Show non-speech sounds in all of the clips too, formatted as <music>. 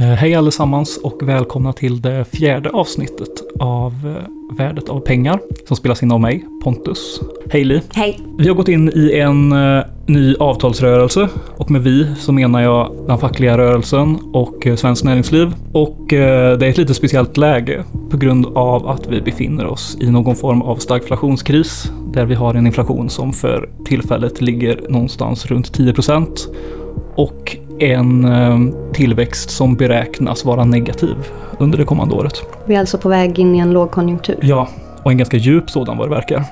Eh, Hej allesammans och välkomna till det fjärde avsnittet av eh, Värdet av pengar som spelas in av mig, Pontus. Hej Li. Hej. Vi har gått in i en eh, ny avtalsrörelse och med vi så menar jag den fackliga rörelsen och svenskt näringsliv. Och det är ett lite speciellt läge på grund av att vi befinner oss i någon form av stagflationskris där vi har en inflation som för tillfället ligger någonstans runt 10 procent och en eh, tillväxt som beräknas vara negativ under det kommande året. Vi är alltså på väg in i en lågkonjunktur. Ja, och en ganska djup sådan vad det verkar.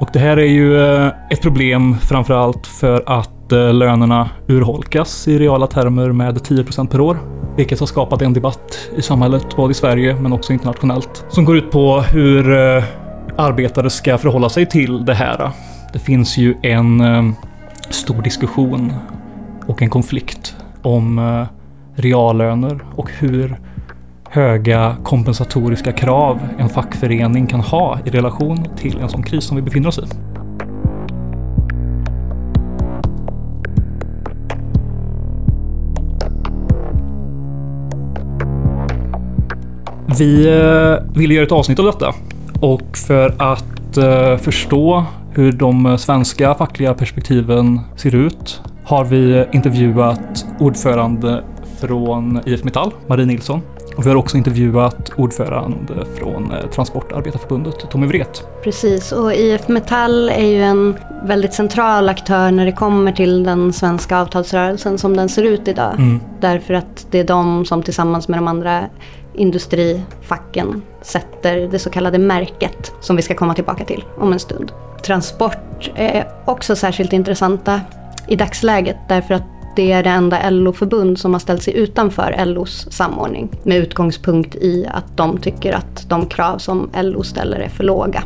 Och det här är ju eh, ett problem framförallt för att eh, lönerna urholkas i reala termer med 10% per år. Vilket har skapat en debatt i samhället, både i Sverige men också internationellt. Som går ut på hur eh, arbetare ska förhålla sig till det här. Det finns ju en eh, stor diskussion och en konflikt om eh, reallöner och hur höga kompensatoriska krav en fackförening kan ha i relation till en sån kris som vi befinner oss i. Vi eh, ville göra ett avsnitt av detta och för att eh, förstå hur de svenska fackliga perspektiven ser ut har vi intervjuat ordförande från IF Metall, Marie Nilsson. Och vi har också intervjuat ordförande från eh, Transportarbetarförbundet, Tommy Wret. Precis, och IF Metall är ju en väldigt central aktör när det kommer till den svenska avtalsrörelsen som den ser ut idag. Mm. Därför att det är de som tillsammans med de andra industrifacken sätter det så kallade märket som vi ska komma tillbaka till om en stund. Transport är också särskilt intressanta i dagsläget därför att det är det enda LO-förbund som har ställt sig utanför LOs samordning med utgångspunkt i att de tycker att de krav som LO ställer är för låga.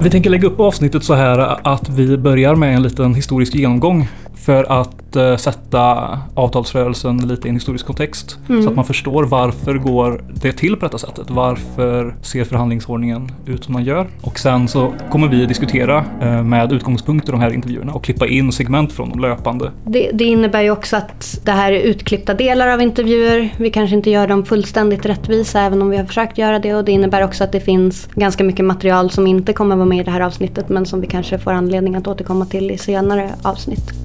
Vi tänker lägga upp avsnittet så här att vi börjar med en liten historisk genomgång för att eh, sätta avtalsrörelsen lite i en historisk kontext. Så att man förstår varför går det till på detta sättet? Varför ser förhandlingsordningen ut som den gör? Och sen så kommer vi diskutera eh, med utgångspunkt i de här intervjuerna och klippa in segment från de löpande. Det, det innebär ju också att det här är utklippta delar av intervjuer. Vi kanske inte gör dem fullständigt rättvisa även om vi har försökt göra det. Och det innebär också att det finns ganska mycket material som inte kommer vara med i det här avsnittet men som vi kanske får anledning att återkomma till i senare avsnitt.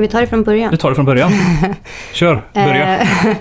Ska vi ta det från början? Vi tar det från början. <laughs> Kör, börja. Eh,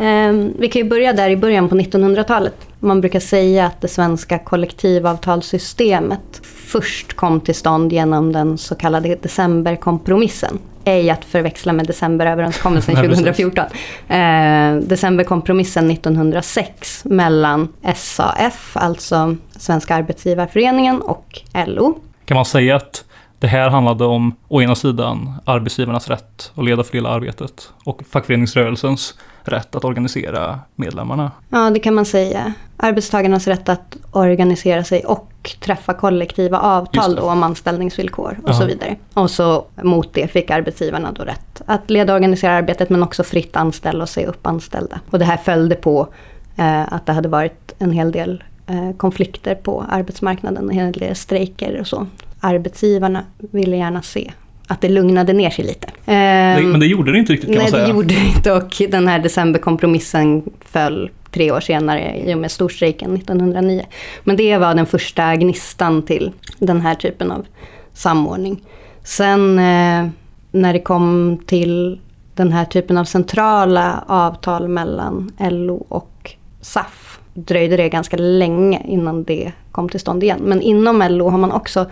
<laughs> ehm, vi kan ju börja där i början på 1900-talet. Man brukar säga att det svenska kollektivavtalssystemet först kom till stånd genom den så kallade decemberkompromissen. Ej att förväxla med decemberöverenskommelsen <laughs> Nej, precis. 2014. Eh, decemberkompromissen 1906 mellan SAF, alltså Svenska Arbetsgivarföreningen och LO. Kan man säga att det här handlade om å ena sidan arbetsgivarnas rätt att leda och fördela arbetet och fackföreningsrörelsens rätt att organisera medlemmarna. Ja, det kan man säga. Arbetstagarnas rätt att organisera sig och träffa kollektiva avtal då om anställningsvillkor och Ja. så vidare. Och så mot det fick arbetsgivarna då rätt att leda och organisera arbetet men också fritt anställa och säga upp anställda. Och det här följde på eh, att det hade varit en hel del eh, konflikter på arbetsmarknaden, en hel del strejker och så. Arbetsgivarna ville gärna se att det lugnade ner sig lite. Det, Ehm, men det gjorde det inte riktigt kan Nej, man säga. det gjorde det inte och den här decemberkompromissen föll tre år senare i och med storstrejken 1909. Men det var den första gnistan till den här typen av samordning. Sen eh, när det kom till den här typen av centrala avtal mellan LO och SAF dröjde det ganska länge innan det kom till stånd igen. Men inom LO har man också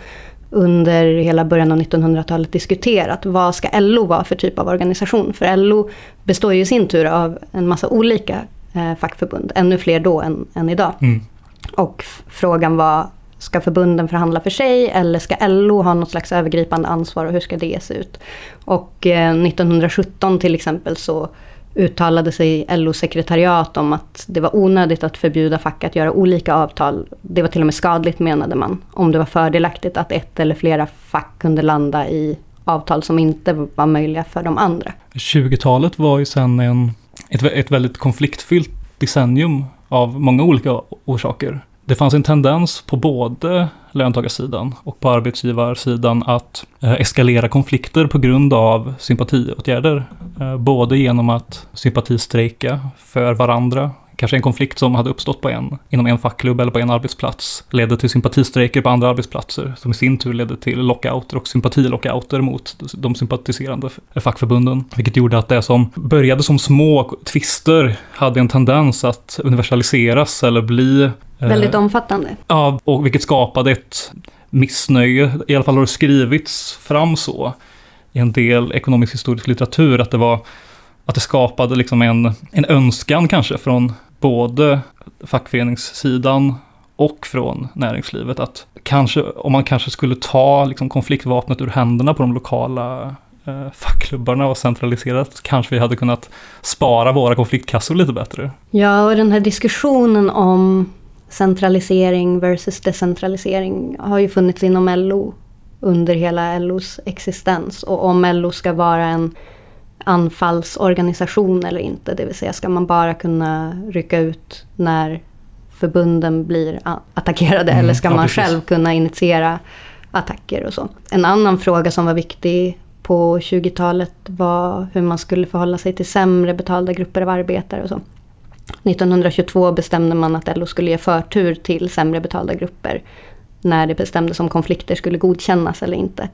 under hela början av 1900-talet diskuterat vad ska LO vara för typ av organisation. För LO består ju i sin tur av en massa olika eh, fackförbund, ännu fler då än, än idag. Mm. Och frågan var, ska förbunden förhandla för sig eller ska LO ha något slags övergripande ansvar och hur ska det se ut? Och eh, 1917 till exempel så uttalade sig LO-sekretariat om att det var onödigt att förbjuda fack att göra olika avtal. Det var till och med skadligt menade man, om det var fördelaktigt att ett eller flera fack kunde landa i avtal som inte var möjliga för de andra. 20-talet var ju sen en, ett, ett väldigt konfliktfyllt decennium av många olika orsaker. Det fanns en tendens på både löntagarsidan och på arbetsgivarsidan att eh, eskalera konflikter på grund av sympatiåtgärder. Eh, både genom att sympatistrejka för varandra kanske en konflikt som hade uppstått på en, inom en fackklubb eller på en arbetsplats ledde till sympatistrejker på andra arbetsplatser som i sin tur ledde till lockouter och sympatilockouter mot de sympatiserande fackförbunden. Vilket gjorde att det som började som små tvister hade en tendens att universaliseras eller bli eh, Väldigt omfattande. Ja, och vilket skapade ett missnöje, i alla fall har det skrivits fram så i en del ekonomisk historisk litteratur, att det var att det skapade liksom en, en önskan kanske från både fackföreningssidan och från näringslivet att kanske, om man kanske skulle ta liksom konfliktvapnet ur händerna på de lokala eh, fackklubbarna och centraliserat kanske vi hade kunnat spara våra konfliktkassor lite bättre. Ja, och den här diskussionen om centralisering versus decentralisering har ju funnits inom LO under hela LOs existens. Och om LO ska vara en anfallsorganisation eller inte. Det vill säga ska man bara kunna rycka ut när förbunden blir attackerade mm, eller ska man ja, själv kunna initiera attacker och så. En annan fråga som var viktig på 20-talet var hur man skulle förhålla sig till sämre betalda grupper av arbetare och så. 1922 bestämde man att LO skulle ge förtur till sämre betalda grupper när det bestämdes om konflikter skulle godkännas eller inte.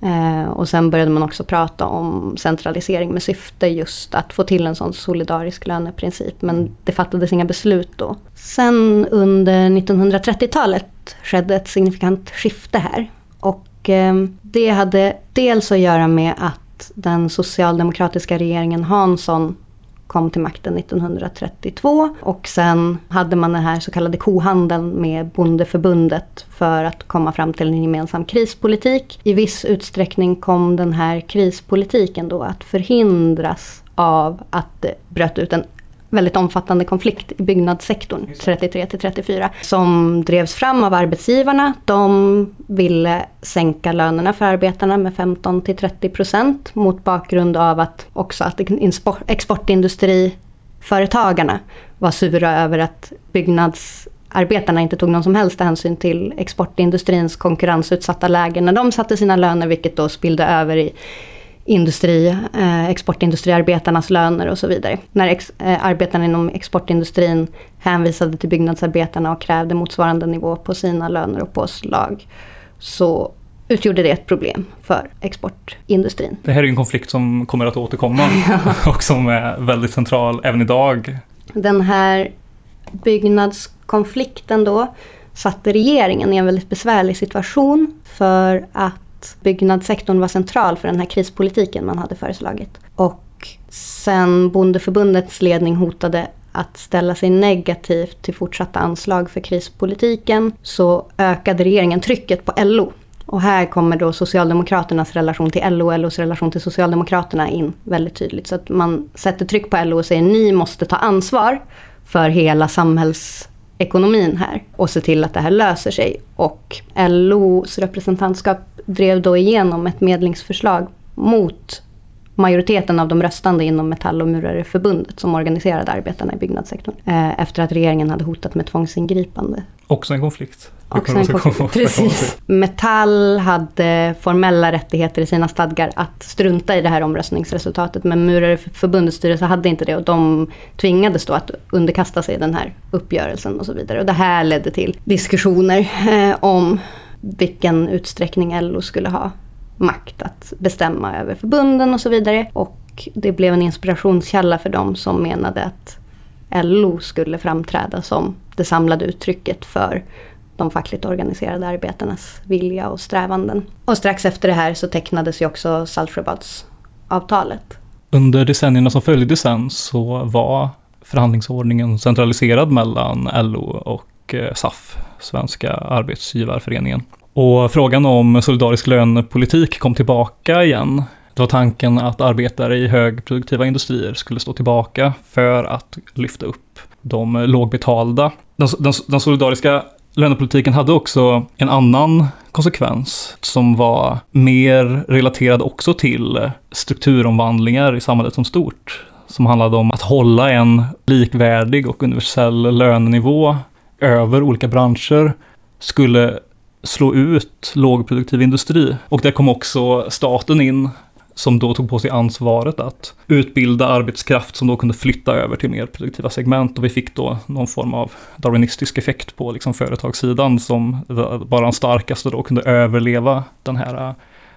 Eh, och sen började man också prata om centralisering med syfte just att få till en sån solidarisk löneprincip. Men det fattades inga beslut då. Sen under 1930-talet skedde ett signifikant skifte här. Och eh, det hade dels att göra med att den socialdemokratiska regeringen Hansson kom till makten 1932. Och sen hade man den här så kallade kohandeln med bondeförbundet för att komma fram till en gemensam krispolitik. I viss utsträckning kom den här krispolitiken då att förhindras av att det bröt ut en väldigt omfattande konflikt i byggnadssektorn 33 till 34 som drevs fram av arbetsgivarna. De ville sänka lönerna för arbetarna med 15 till 30 procent mot bakgrund av att också att exportindustriföretagarna var sura över att byggnadsarbetarna inte tog någon som helst hänsyn till exportindustrins konkurrensutsatta läge när de satte sina löner, vilket då spillde över i industri, eh, exportindustriarbetarnas löner och så vidare. När ex, eh, arbetarna inom exportindustrin hänvisade till byggnadsarbetarna och krävde motsvarande nivå på sina löner och påslag så utgjorde det ett problem för exportindustrin. Det här är en konflikt som kommer att återkomma <laughs> och som är väldigt central även idag. Den här byggnadskonflikten då satte regeringen i en väldigt besvärlig situation för att byggnadssektorn var central för den här krispolitiken man hade föreslagit. Och sen bondeförbundets ledning hotade att ställa sig negativt till fortsatta anslag för krispolitiken så ökade regeringen trycket på LO. Och här kommer då Socialdemokraternas relation till LO och LOs relation till Socialdemokraterna in väldigt tydligt. Så att man sätter tryck på LO och säger ni måste ta ansvar för hela samhälls ekonomin här och se till att det här löser sig. Och LOs representantskap drev då igenom ett medlingsförslag mot majoriteten av de röstande inom Metall och Murareförbundet som organiserade arbetarna i byggnadssektorn. Eh, efter att regeringen hade hotat med tvångsingripande. Också en konflikt. Också en konflikt. Precis. Metall hade formella rättigheter i sina stadgar att strunta i det här omröstningsresultatet. Men Murareförbundets styrelse hade inte det och de tvingades då att underkasta sig den här uppgörelsen och så vidare. Och det här ledde till diskussioner eh, om vilken utsträckning LO skulle ha makt att bestämma över förbunden och så vidare. Och det blev en inspirationskälla för dem som menade att LO skulle framträda som det samlade uttrycket för de fackligt organiserade arbetarnas vilja och strävanden. Och strax efter det här så tecknades ju också Saltsjöbadsavtalet. Under decennierna som följde sen så var förhandlingsordningen centraliserad mellan LO och eh, SAF, Svenska Arbetsgivarföreningen. Och frågan om solidarisk lönepolitik kom tillbaka igen. Det var tanken att arbetare i högproduktiva industrier skulle stå tillbaka för att lyfta upp de lågbetalda. Den, den, den solidariska lönepolitiken hade också en annan konsekvens som var mer relaterad också till strukturomvandlingar i samhället som stort. Som handlade om att hålla en likvärdig och universell lönenivå över olika branscher skulle slå ut lågproduktiv industri. Och där kom också staten in som då tog på sig ansvaret att utbilda arbetskraft som då kunde flytta över till mer produktiva segment och vi fick då någon form av darwinistisk effekt på liksom företagssidan som bara de starkaste då kunde överleva den här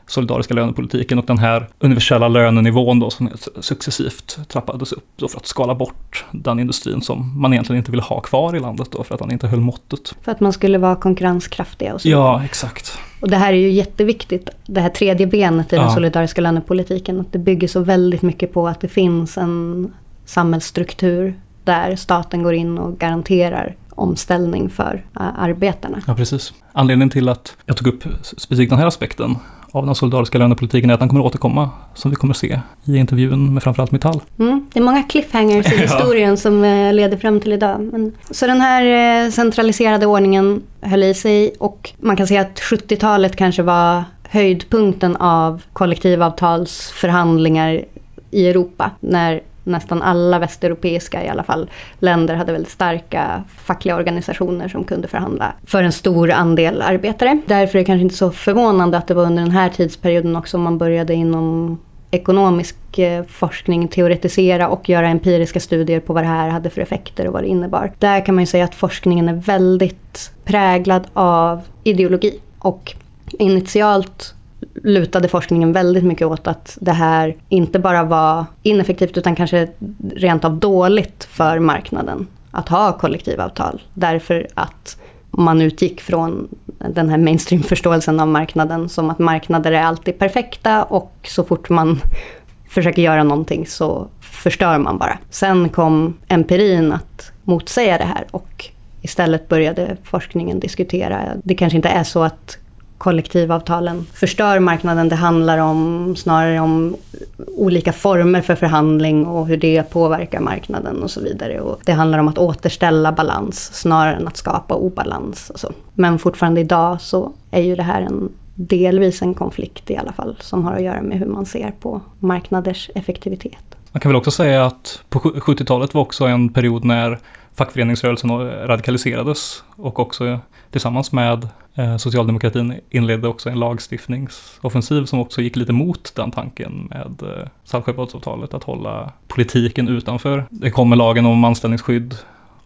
solidariska lönepolitiken och den här universella lönenivån då som successivt trappades upp då för att skala bort den industrin som man egentligen inte ville ha kvar i landet då för att den inte höll måttet. För att man skulle vara konkurrenskraftiga och så Ja, exakt. Och det här är ju jätteviktigt, det här tredje benet i ja. den solidariska lönepolitiken. Att det bygger så väldigt mycket på att det finns en samhällsstruktur där staten går in och garanterar omställning för arbetarna. Ja, precis. Anledningen till att jag tog upp specifikt den här aspekten av den solidariska lönepolitiken är att den kommer återkomma, som vi kommer se i intervjun med framförallt Metall. Mm, det är många cliffhangers i <laughs> historien ja. som eh, leder fram till idag. Men, så den här eh, centraliserade ordningen höll i sig och man kan säga att 70-talet kanske var höjdpunkten av kollektivavtalsförhandlingar i Europa. När nästan alla västeuropeiska i alla fall länder hade väldigt starka fackliga organisationer som kunde förhandla för en stor andel arbetare. Därför är det kanske inte så förvånande att det var under den här tidsperioden också man började inom ekonomisk eh, forskning teoretisera och göra empiriska studier på vad det här hade för effekter och vad det innebar. Där kan man ju säga att forskningen är väldigt präglad av ideologi. Och initialt lutade forskningen väldigt mycket åt att det här inte bara var ineffektivt utan kanske rent av dåligt för marknaden att ha kollektivavtal. Därför att man utgick från den här mainstream-förståelsen av marknaden som att marknader är alltid perfekta och så fort man försöker göra någonting så förstör man bara. Sen kom empirin att motsäga det här och istället började forskningen diskutera. Det kanske inte är så att kollektivavtalen förstör marknaden. Det handlar om, snarare om olika former för förhandling och hur det påverkar marknaden och så vidare. Och det handlar om att återställa balans snarare än att skapa obalans. Och så. Men fortfarande idag så är ju det här en delvis en konflikt i alla fall som har att göra med hur man ser på marknaders effektivitet. Man kan väl också säga att på 70-talet var också en period när fackföreningsrörelsen radikaliserades och också tillsammans med eh, socialdemokratin inledde också en lagstiftningsoffensiv som också gick lite mot den tanken med eh, Saltsjöbadsavtalet att hålla politiken utanför. Det kom med lagen om anställningsskydd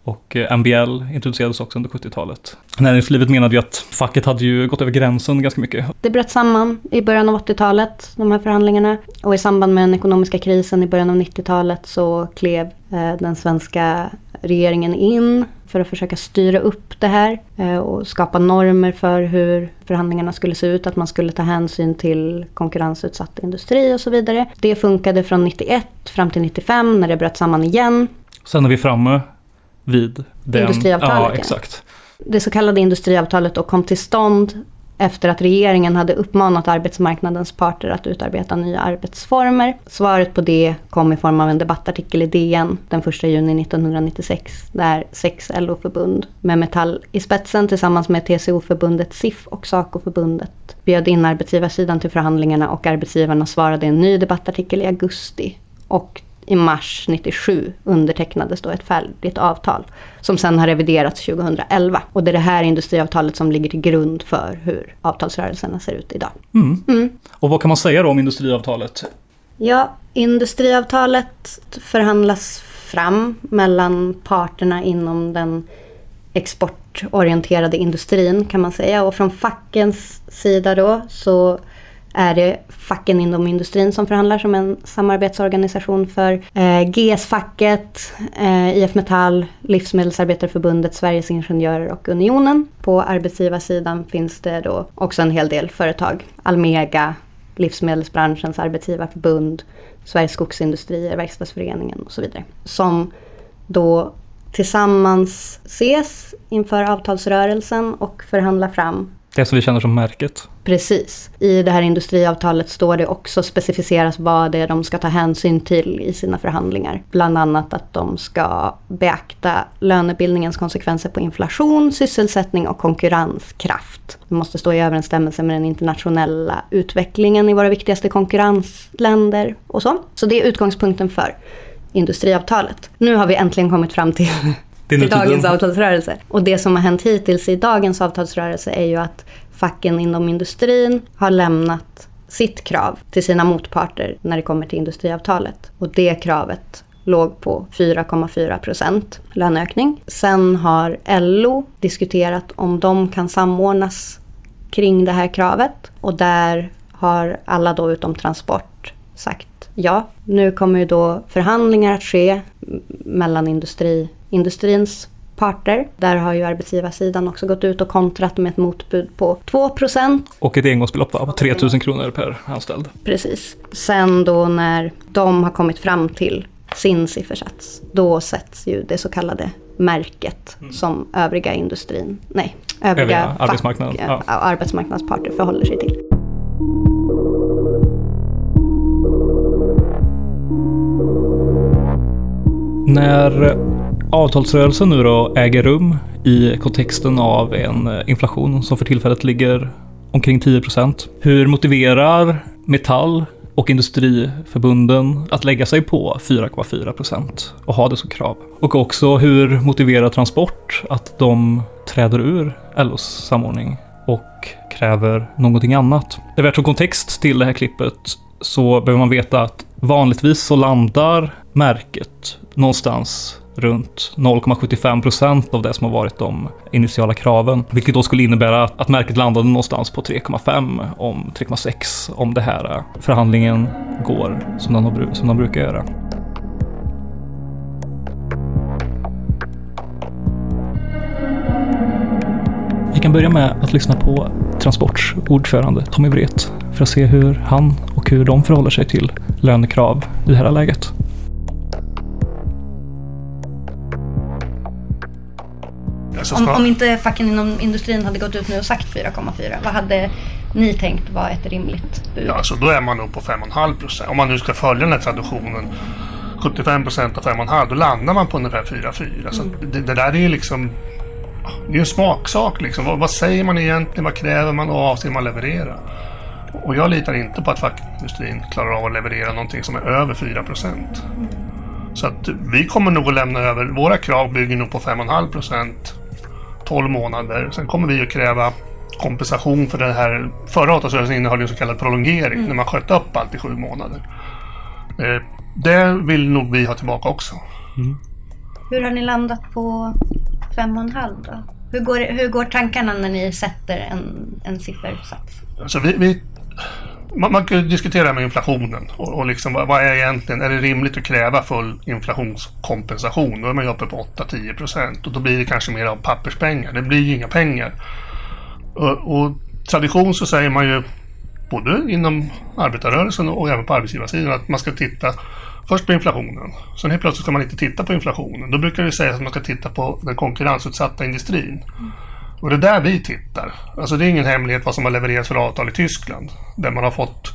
och eh, MBL introducerades också under 70-talet. Näringslivet menade ju att facket hade ju gått över gränsen ganska mycket. Det bröt samman i början av 80-talet, de här förhandlingarna. Och i samband med den ekonomiska krisen i början av 90-talet så klev eh, den svenska regeringen in för att försöka styra upp det här eh, och skapa normer för hur förhandlingarna skulle se ut. Att man skulle ta hänsyn till konkurrensutsatt industri och så vidare. Det funkade från 91 fram till 95 när det bröt samman igen. Sen är vi framme vid den. Industriavtalet. Ja, exakt. Det så kallade industriavtalet då kom till stånd efter att regeringen hade uppmanat arbetsmarknadens parter att utarbeta nya arbetsformer. Svaret på det kom i form av en debattartikel i DN den 1 juni 1996 där sex LO-förbund med Metall i spetsen tillsammans med TCO-förbundet SIF och SACO-förbundet bjöd in arbetsgivarsidan till förhandlingarna och arbetsgivarna svarade i en ny debattartikel i augusti. Och i mars 97 undertecknades då ett färdigt avtal som sen har reviderats 2011. Och det är det här industriavtalet som ligger till grund för hur avtalsrörelserna ser ut idag. Mm. Mm. Och vad kan man säga då om industriavtalet? Ja, industriavtalet förhandlas fram mellan parterna inom den exportorienterade industrin kan man säga. Och från fackens sida då så är det facken inom industrin som förhandlar som en samarbetsorganisation för eh, GS-facket, eh, IF Metall, Livsmedelsarbetarförbundet, Sveriges Ingenjörer och Unionen. På arbetsgivarsidan finns det då också en hel del företag. Almega, livsmedelsbranschens arbetsgivarförbund, Sveriges skogsindustrier, Verkstadsföreningen och så vidare. Som då tillsammans ses inför avtalsrörelsen och förhandlar fram det som vi känner som märket. Precis. I det här industriavtalet står det också specificeras vad det är de ska ta hänsyn till i sina förhandlingar. Bland annat att de ska beakta lönebildningens konsekvenser på inflation, sysselsättning och konkurrenskraft. Det måste stå i överensstämmelse med den internationella utvecklingen i våra viktigaste konkurrensländer och så. Så det är utgångspunkten för industriavtalet. Nu har vi äntligen kommit fram till till dagens avtalsrörelse. Och det som har hänt hittills i dagens avtalsrörelse är ju att facken inom industrin har lämnat sitt krav till sina motparter när det kommer till industriavtalet. Och det kravet låg på 4,4 procent löneökning. Sen har LO diskuterat om de kan samordnas kring det här kravet. Och där har alla då utom Transport sagt ja. Nu kommer ju då förhandlingar att ske mellan industri, industrins parter. Där har ju arbetsgivarsidan också gått ut och kontrat med ett motbud på 2% Och ett engångsbelopp på 3 000 kronor per anställd. Precis. Sen då när de har kommit fram till sin siffersats, då sätts ju det så kallade märket mm. som övriga industrin, nej, övriga, övriga arbetsmarknaden, fack, ja. arbetsmarknadsparter förhåller sig till. När avtalsrörelsen nu då äger rum i kontexten av en eh, inflation som för tillfället ligger omkring 10 procent. Hur motiverar Metall och industriförbunden att lägga sig på 4,4 procent och ha det som krav? Och också hur motiverar Transport att de träder ur LOs samordning och kräver någonting annat? Det är värt som kontext till det här klippet så behöver man veta att vanligtvis så landar märket någonstans runt 0,75 procent av det som har varit de initiala kraven. Vilket då skulle innebära att märket landade någonstans på 3,5 om 3,6 om det här eh, förhandlingen går som den, som den brukar göra. Vi kan börja med att lyssna på Transports ordförande Tommy Wret för att se hur han och hur de förhåller sig till lönekrav i det här läget. Om, om, inte facken inom industrin hade gått ut nu och sagt 4,4, vad hade ni tänkt var ett rimligt bud? Ja, alltså då är man nog på 5,5 procent. Om man nu ska följa den här traditionen. 75 procent av 5,5 då landar man på ungefär 4,4. Så mm. det, det, där är ju liksom det är en smaksak liksom. Vad, vad, säger man egentligen? Vad kräver man och avser man leverera? Och jag litar inte på att fackindustrin klarar av att leverera någonting som är över 4 procent. Så att vi kommer nog att lämna över, våra krav bygger nog på 5,5 procent 12 månader. Sen kommer vi att kräva kompensation för det här. Förra avtalsrörelsen innehöll en så kallad prolongering mm. när man sköt upp allt i sju månader. Eh, det vill nog vi ha tillbaka också. Mm. Hur har ni landat på 5,5 då? Hur går, hur går tankarna när ni sätter en, en siffersats? Alltså vi, vi man, man kan diskutera med inflationen och, och liksom, vad, är egentligen, är det rimligt att kräva full inflationskompensation? Då är man ju uppe på 8-10 procent och då blir det kanske mer av papperspengar. Det blir ju inga pengar. Och, och tradition så säger man ju både inom arbetarrörelsen och även på arbetsgivarsidan att man ska titta först på inflationen. Sen helt plötsligt ska man inte titta på inflationen. Då brukar det sägas att man ska titta på den konkurrensutsatta industrin. Och det är där vi tittar. Alltså det är ingen hemlighet vad som har levererats för avtal i Tyskland. Där man har fått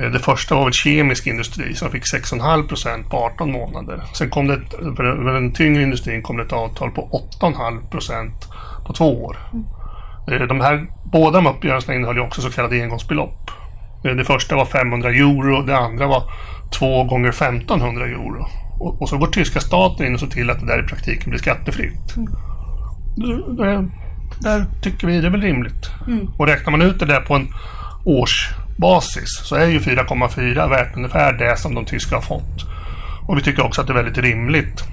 eh, det första var väl kemisk industri som fick 6,5 procent på 18 månader. Sen kom det, för den tyngre industrin kom det ett avtal på 8,5 procent på två år. Mm. De här, båda de uppgörelserna innehöll ju också så kallade engångsbelopp. Eh, det första var 500 euro, det andra var 2 gånger 1500 euro. Och, och, så går tyska staten in och ser till att det där i praktiken blir skattefritt. Mm. Det, där tycker vi det är väl rimligt. Mm. Och räknar man ut det där på en årsbasis så är ju 4,4 värt ungefär det som de tyska har fått. Och vi tycker också att det är väldigt rimligt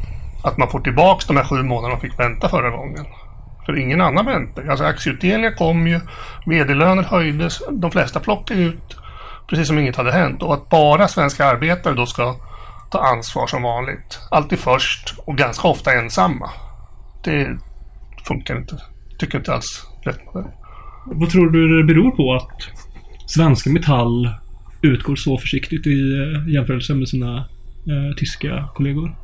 att man får tillbaka de här sju månaderna man fick vänta förra gången. För ingen annan väntar. Alltså aktieutdelningar kom ju, vd-löner höjdes, de flesta plockade ut precis som inget hade hänt. Och att bara svenska arbetare då ska ta ansvar som vanligt. Alltid först och ganska ofta ensamma. Det funkar inte tycker inte alls rätt med det. Vad tror du det beror på att svenska Metall utgår så försiktigt i eh, jämförelse med sina eh, tyska kollegor?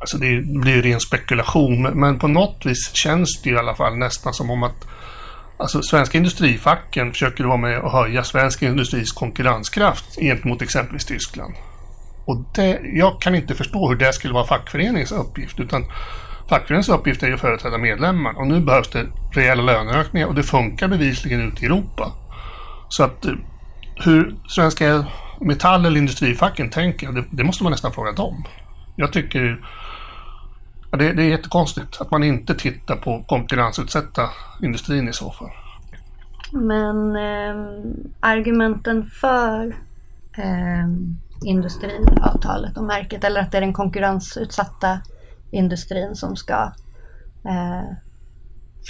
Alltså det blir ju ren spekulation, men på något vis känns det i alla fall nästan som om att Alltså svenska industrifacken försöker vara med och höja svensk industris konkurrenskraft gentemot exempelvis Tyskland. Och det, jag kan inte förstå hur det skulle vara fackföreningens uppgift. Utan fackföreningens uppgift är ju att företräda medlemmar. Och nu behövs det rejäla löneökningar och det funkar bevisligen ute i Europa. Så att eh, hur svenska metall eller industrifacken tänker, det, det måste man nästan fråga dem. Jag tycker ja, det, det är jättekonstigt att man inte tittar på konkurrensutsätta industrin i så fall. Men eh, argumenten för eh, industriavtalet och märket eller att det är den konkurrensutsatta industrin som ska eh,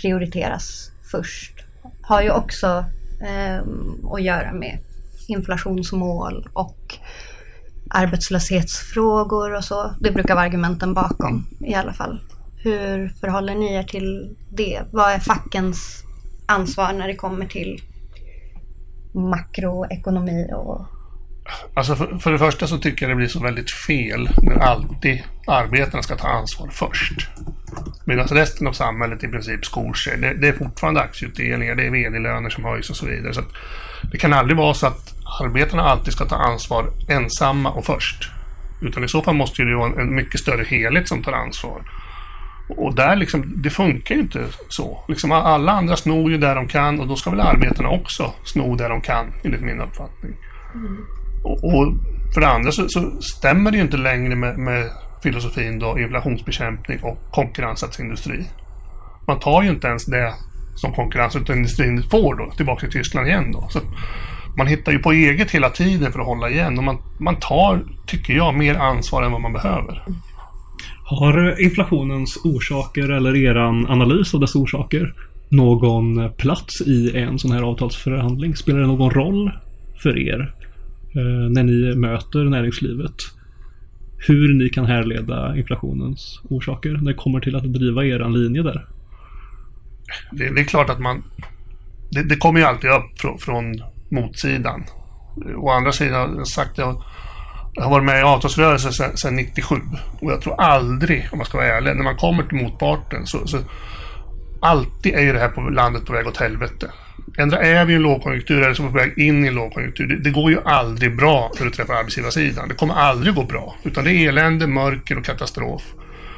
prioriteras först har ju också eh, att göra med inflationsmål och arbetslöshetsfrågor och så. Det brukar vara argumenten bakom i alla fall. Hur förhåller ni er till det? Vad är fackens ansvar när det kommer till makroekonomi och Alltså för, för, det första så tycker jag det blir så väldigt fel när alltid arbetarna ska ta ansvar först. Medan resten av samhället i princip skor sig. Det, det är fortfarande aktieutdelningar, det är vd-löner som höjs och så vidare. Så det kan aldrig vara så att arbetarna alltid ska ta ansvar ensamma och först. Utan i så fall måste det vara en, en mycket större helhet som tar ansvar. Och där liksom, det funkar ju inte så. Liksom alla andra snor ju där de kan och då ska väl arbetarna också sno där de kan, enligt min uppfattning. Mm. Och, och, för det andra så, så, stämmer det ju inte längre med, med filosofin då, inflationsbekämpning och konkurrensutsatt industri. Man tar ju inte ens det som konkurrensutsatt industrin får då, tillbaka till Tyskland igen då. Så man hittar ju på eget hela tiden för att hålla igen och man, man tar, tycker jag, mer ansvar än vad man behöver. Har inflationens orsaker eller er analys av dess orsaker någon plats i en sån här avtalsförhandling? Spelar det någon roll för er Eh, när ni möter näringslivet? Hur ni kan härleda inflationens orsaker när det kommer till att driva er linje där? Det, det är klart att man... Det, det kommer ju alltid upp från, från motsidan. Å andra sidan, jag sagt jag, jag har varit med i avtalsrörelsen sedan, sedan 97 och jag tror aldrig, om man ska vara ärlig, när man kommer till motparten så, så alltid är ju det här på landet på väg åt helvete. Ändra är vi i en lågkonjunktur eller så är vi på väg in i en lågkonjunktur. Det, det, går ju aldrig bra när du träffar arbetsgivarsidan. Det kommer aldrig gå bra. Utan det är elände, mörker och katastrof.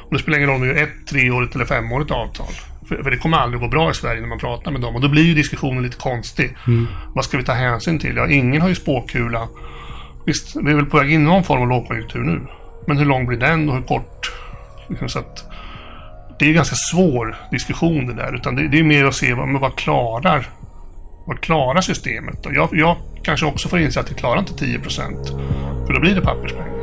Och det spelar ingen roll om du gör ett, treårigt eller femårigt avtal. För, för, det kommer aldrig gå bra i Sverige när man pratar med dem. Och då blir ju diskussionen lite konstig. Mm. Vad ska vi ta hänsyn till? Ja, ingen har ju spåkula. Visst, vi är väl på väg in i någon form av lågkonjunktur nu. Men hur lång blir den och hur kort? Liksom så att, det är ju ganska svår diskussion det där. Utan det, det är mer att se vad, men vad klarar att klara systemet? Och jag, jag kanske också får inse att det klarar inte 10% För då blir det papperspengar.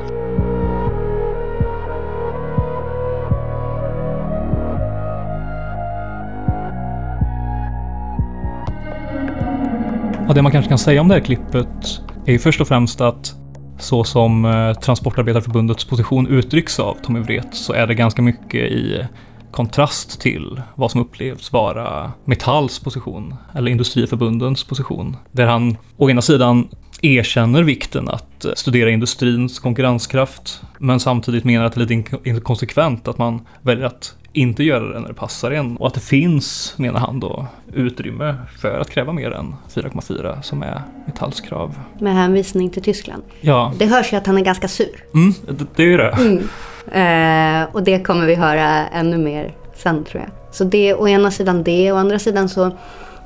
Ja, det man kanske kan säga om det här klippet är ju först och främst att så som eh, Transportarbetarförbundets position uttrycks av Tommy Wret så är det ganska mycket i kontrast till vad som upplevs vara Metalls position, eller Industriförbundens position. Där han å ena sidan erkänner vikten att studera industrins konkurrenskraft, men samtidigt menar att det är lite inkonsekvent att man väljer att inte göra det när det passar en. Och att det finns, menar han då, utrymme för att kräva mer än 4,4 som är Metalls krav. Med hänvisning till Tyskland. Ja. Det hörs ju att han är ganska sur. Mm, det, det är ju det. Mm. Eh, och det kommer vi höra ännu mer sen tror jag. Så det är å ena sidan det, å andra sidan så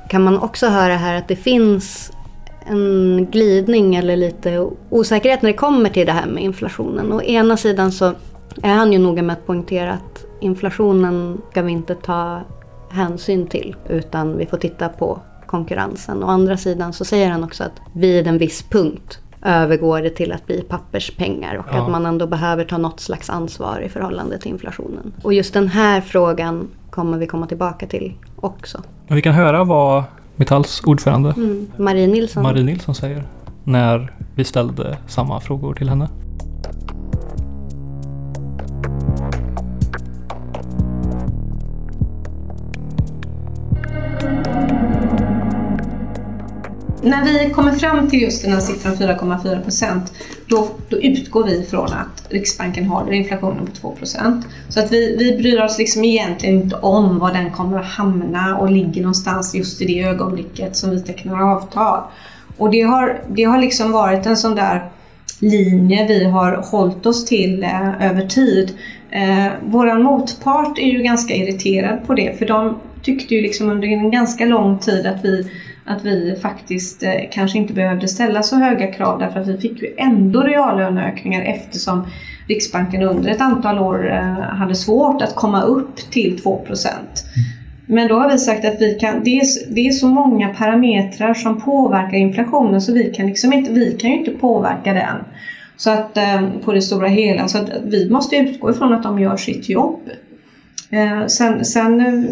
kan man också höra här att det finns en glidning eller lite osäkerhet när det kommer till det här med inflationen. Å ena sidan så är han ju noga med att poängtera att inflationen ska vi inte ta hänsyn till utan vi får titta på konkurrensen. Å andra sidan så säger han också att vid en viss punkt övergår det till att bli papperspengar och ja. att man ändå behöver ta något slags ansvar i förhållande till inflationen. Och just den här frågan kommer vi komma tillbaka till också. Men vi kan höra vad Metalls ordförande mm. Marie, Nilsson. Marie Nilsson säger när vi ställde samma frågor till henne. När vi kommer fram till just den här siffran 4,4 procent då, då utgår vi från att Riksbanken håller inflationen på 2% Så att vi, vi bryr oss liksom egentligen inte om var den kommer att hamna och ligger någonstans just i det ögonblicket som vi tecknar avtal. Och det har, det har liksom varit en sån där linje vi har hållit oss till eh, över tid. Eh, Vår motpart är ju ganska irriterad på det för de tyckte ju liksom under en ganska lång tid att vi att vi faktiskt eh, kanske inte behövde ställa så höga krav därför att vi fick ju ändå reallöneökningar eftersom Riksbanken under ett antal år eh, hade svårt att komma upp till 2% Men då har vi sagt att vi kan, det, är, det är så många parametrar som påverkar inflationen så vi kan, liksom inte, vi kan ju inte påverka den. Så att, eh, på det stora hela. Så att vi måste utgå ifrån att de gör sitt jobb. Sen, sen Eh,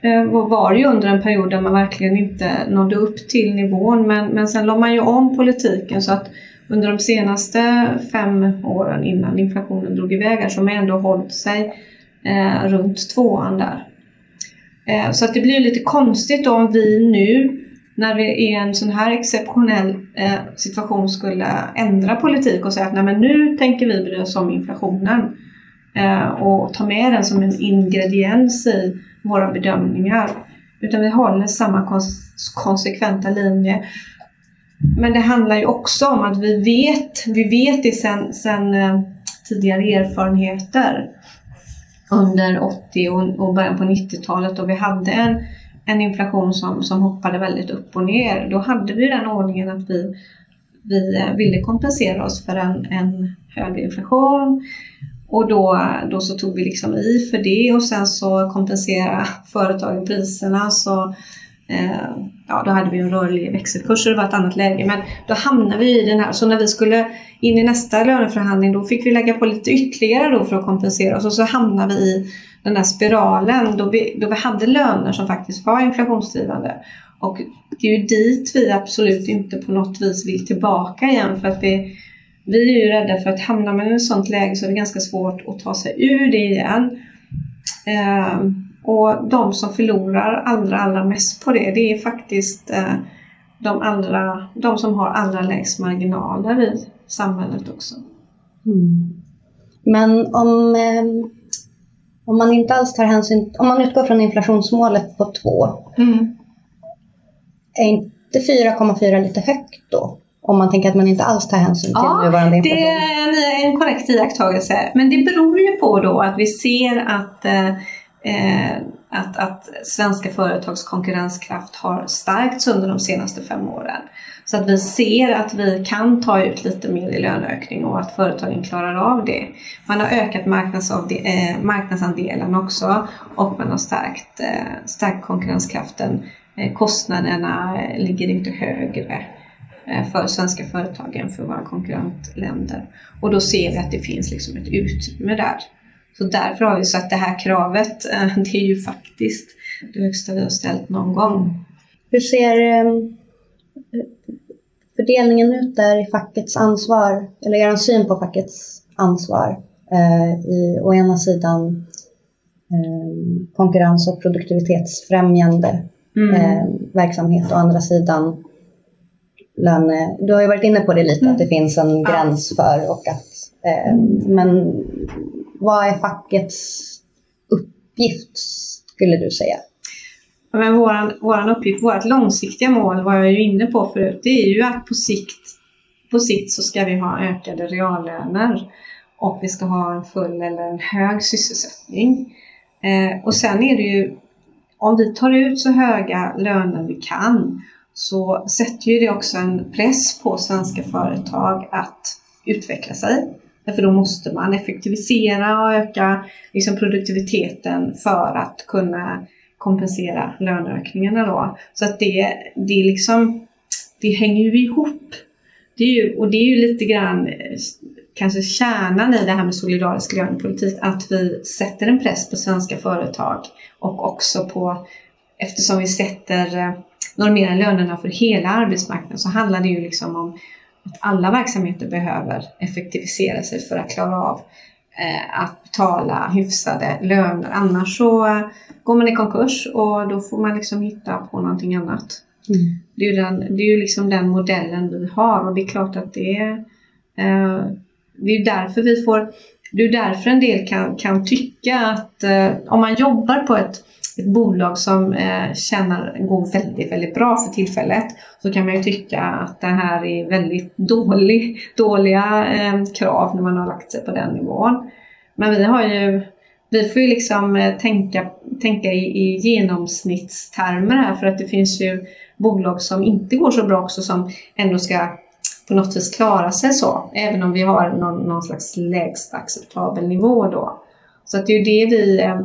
Eh, var det ju under en period där man verkligen inte nådde upp till nivån men, men sen la man ju om politiken så att under de senaste fem åren innan inflationen drog iväg så har man ändå hållit sig eh, runt tvåan där. Eh, så att det blir lite konstigt då om vi nu när vi i en sån här exceptionell eh, situation skulle ändra politik och säga att Nej, men nu tänker vi bry oss om inflationen eh, och ta med den som en ingrediens i våra bedömningar. Utan vi håller samma kons konsekventa linje. Men det handlar ju också om att vi vet, vi vet det sen, sen eh, tidigare erfarenheter under 80 och, och början på 90-talet då vi hade en, en inflation som, som hoppade väldigt upp och ner. Då hade vi den ordningen att vi, vi eh, ville kompensera oss för en, en hög inflation. Och då, då så tog vi liksom i för det och sen så kompenserade företagen priserna. Så, eh, ja, då hade vi en rörlig växelkurs och det var ett annat läge. Men då hamnade vi i den här. Så när vi skulle in i nästa löneförhandling då fick vi lägga på lite ytterligare då för att kompensera oss. Och så hamnade vi i den där spiralen då vi, då vi hade löner som faktiskt var inflationsdrivande. Och det är ju dit vi absolut inte på något vis vill tillbaka igen för att vi vi är ju rädda för att hamnar man i ett sånt läge så är det ganska svårt att ta sig ur det igen. Eh, och de som förlorar allra, allra mest på det, det är faktiskt eh, de, allra, de som har allra lägst marginaler i samhället också. Mm. Men om, eh, om man inte alls tar hänsyn, om man utgår från inflationsmålet på 2, mm. är inte 4,4 lite högt då? Om man tänker att man inte alls tar hänsyn till ja, nuvarande inflation? det är en, en korrekt iakttagelse. Men det beror ju på då att vi ser att, eh, eh, att, att svenska företags konkurrenskraft har stärkts under de senaste fem åren. Så att vi ser att vi kan ta ut lite mer i löneökning och att företagen klarar av det. Man har ökat eh, marknadsandelen också och man har stärkt, eh, stärkt konkurrenskraften. Eh, kostnaderna ligger inte högre. Eh, för svenska företag än för våra konkurrentländer. Och då ser vi att det finns liksom ett utrymme där. Så därför har vi satt det här kravet. Eh, <laughs> det är ju faktiskt det högsta vi har ställt någon gång. Hur ser ehm, fördelningen ut där i fackets ansvar, eller er syn på fackets ansvar eh, i å ena sidan ehm, konkurrens och produktivitetsfrämjande mm. verksamhet, å andra sidan löne... Du har ju varit inne på det lite, mm. att det finns en gräns för och att... Eh, men vad är fackets uppgift, skulle du säga? Men våran, våran uppgift, vårt långsiktiga mål, vad jag ju inne på förut, det är ju att på sikt, på sikt så ska vi ha ökade reallöner och vi ska ha en full eller en hög sysselsättning. Eh, och sen är det ju, om vi tar ut så höga löner vi kan så sätter ju det också en press på svenska företag att utveckla sig. Därför då måste man effektivisera och öka liksom produktiviteten för att kunna kompensera löneökningarna då. Så att det, det, liksom, det hänger ju ihop. Det är ju, och det är ju lite grann kanske kärnan i det här med solidarisk lönepolitik, att vi sätter en press på svenska företag och också på, eftersom vi sätter normera lönerna för hela arbetsmarknaden så handlar det ju liksom om att alla verksamheter behöver effektivisera sig för att klara av eh, att betala hyfsade löner. Annars så eh, går man i konkurs och då får man liksom hitta på någonting annat. Mm. Det är ju, den, det är ju liksom den modellen vi har och det är klart att det Eh, det är därför vi får, det är därför en del kan, kan tycka att om man jobbar på ett, ett bolag som eh, tjänar, går väldigt, väldigt bra för tillfället så kan man ju tycka att det här är väldigt dålig, dåliga eh, krav när man har lagt sig på den nivån. Men vi har ju vi får ju liksom eh, tänka, tänka i, i genomsnittstermer här för att det finns ju bolag som inte går så bra också som ändå ska på något vis klara sig så. Även om vi har någon, någon slags lägsta acceptabel nivå då. Så att det är ju det vi... Eh,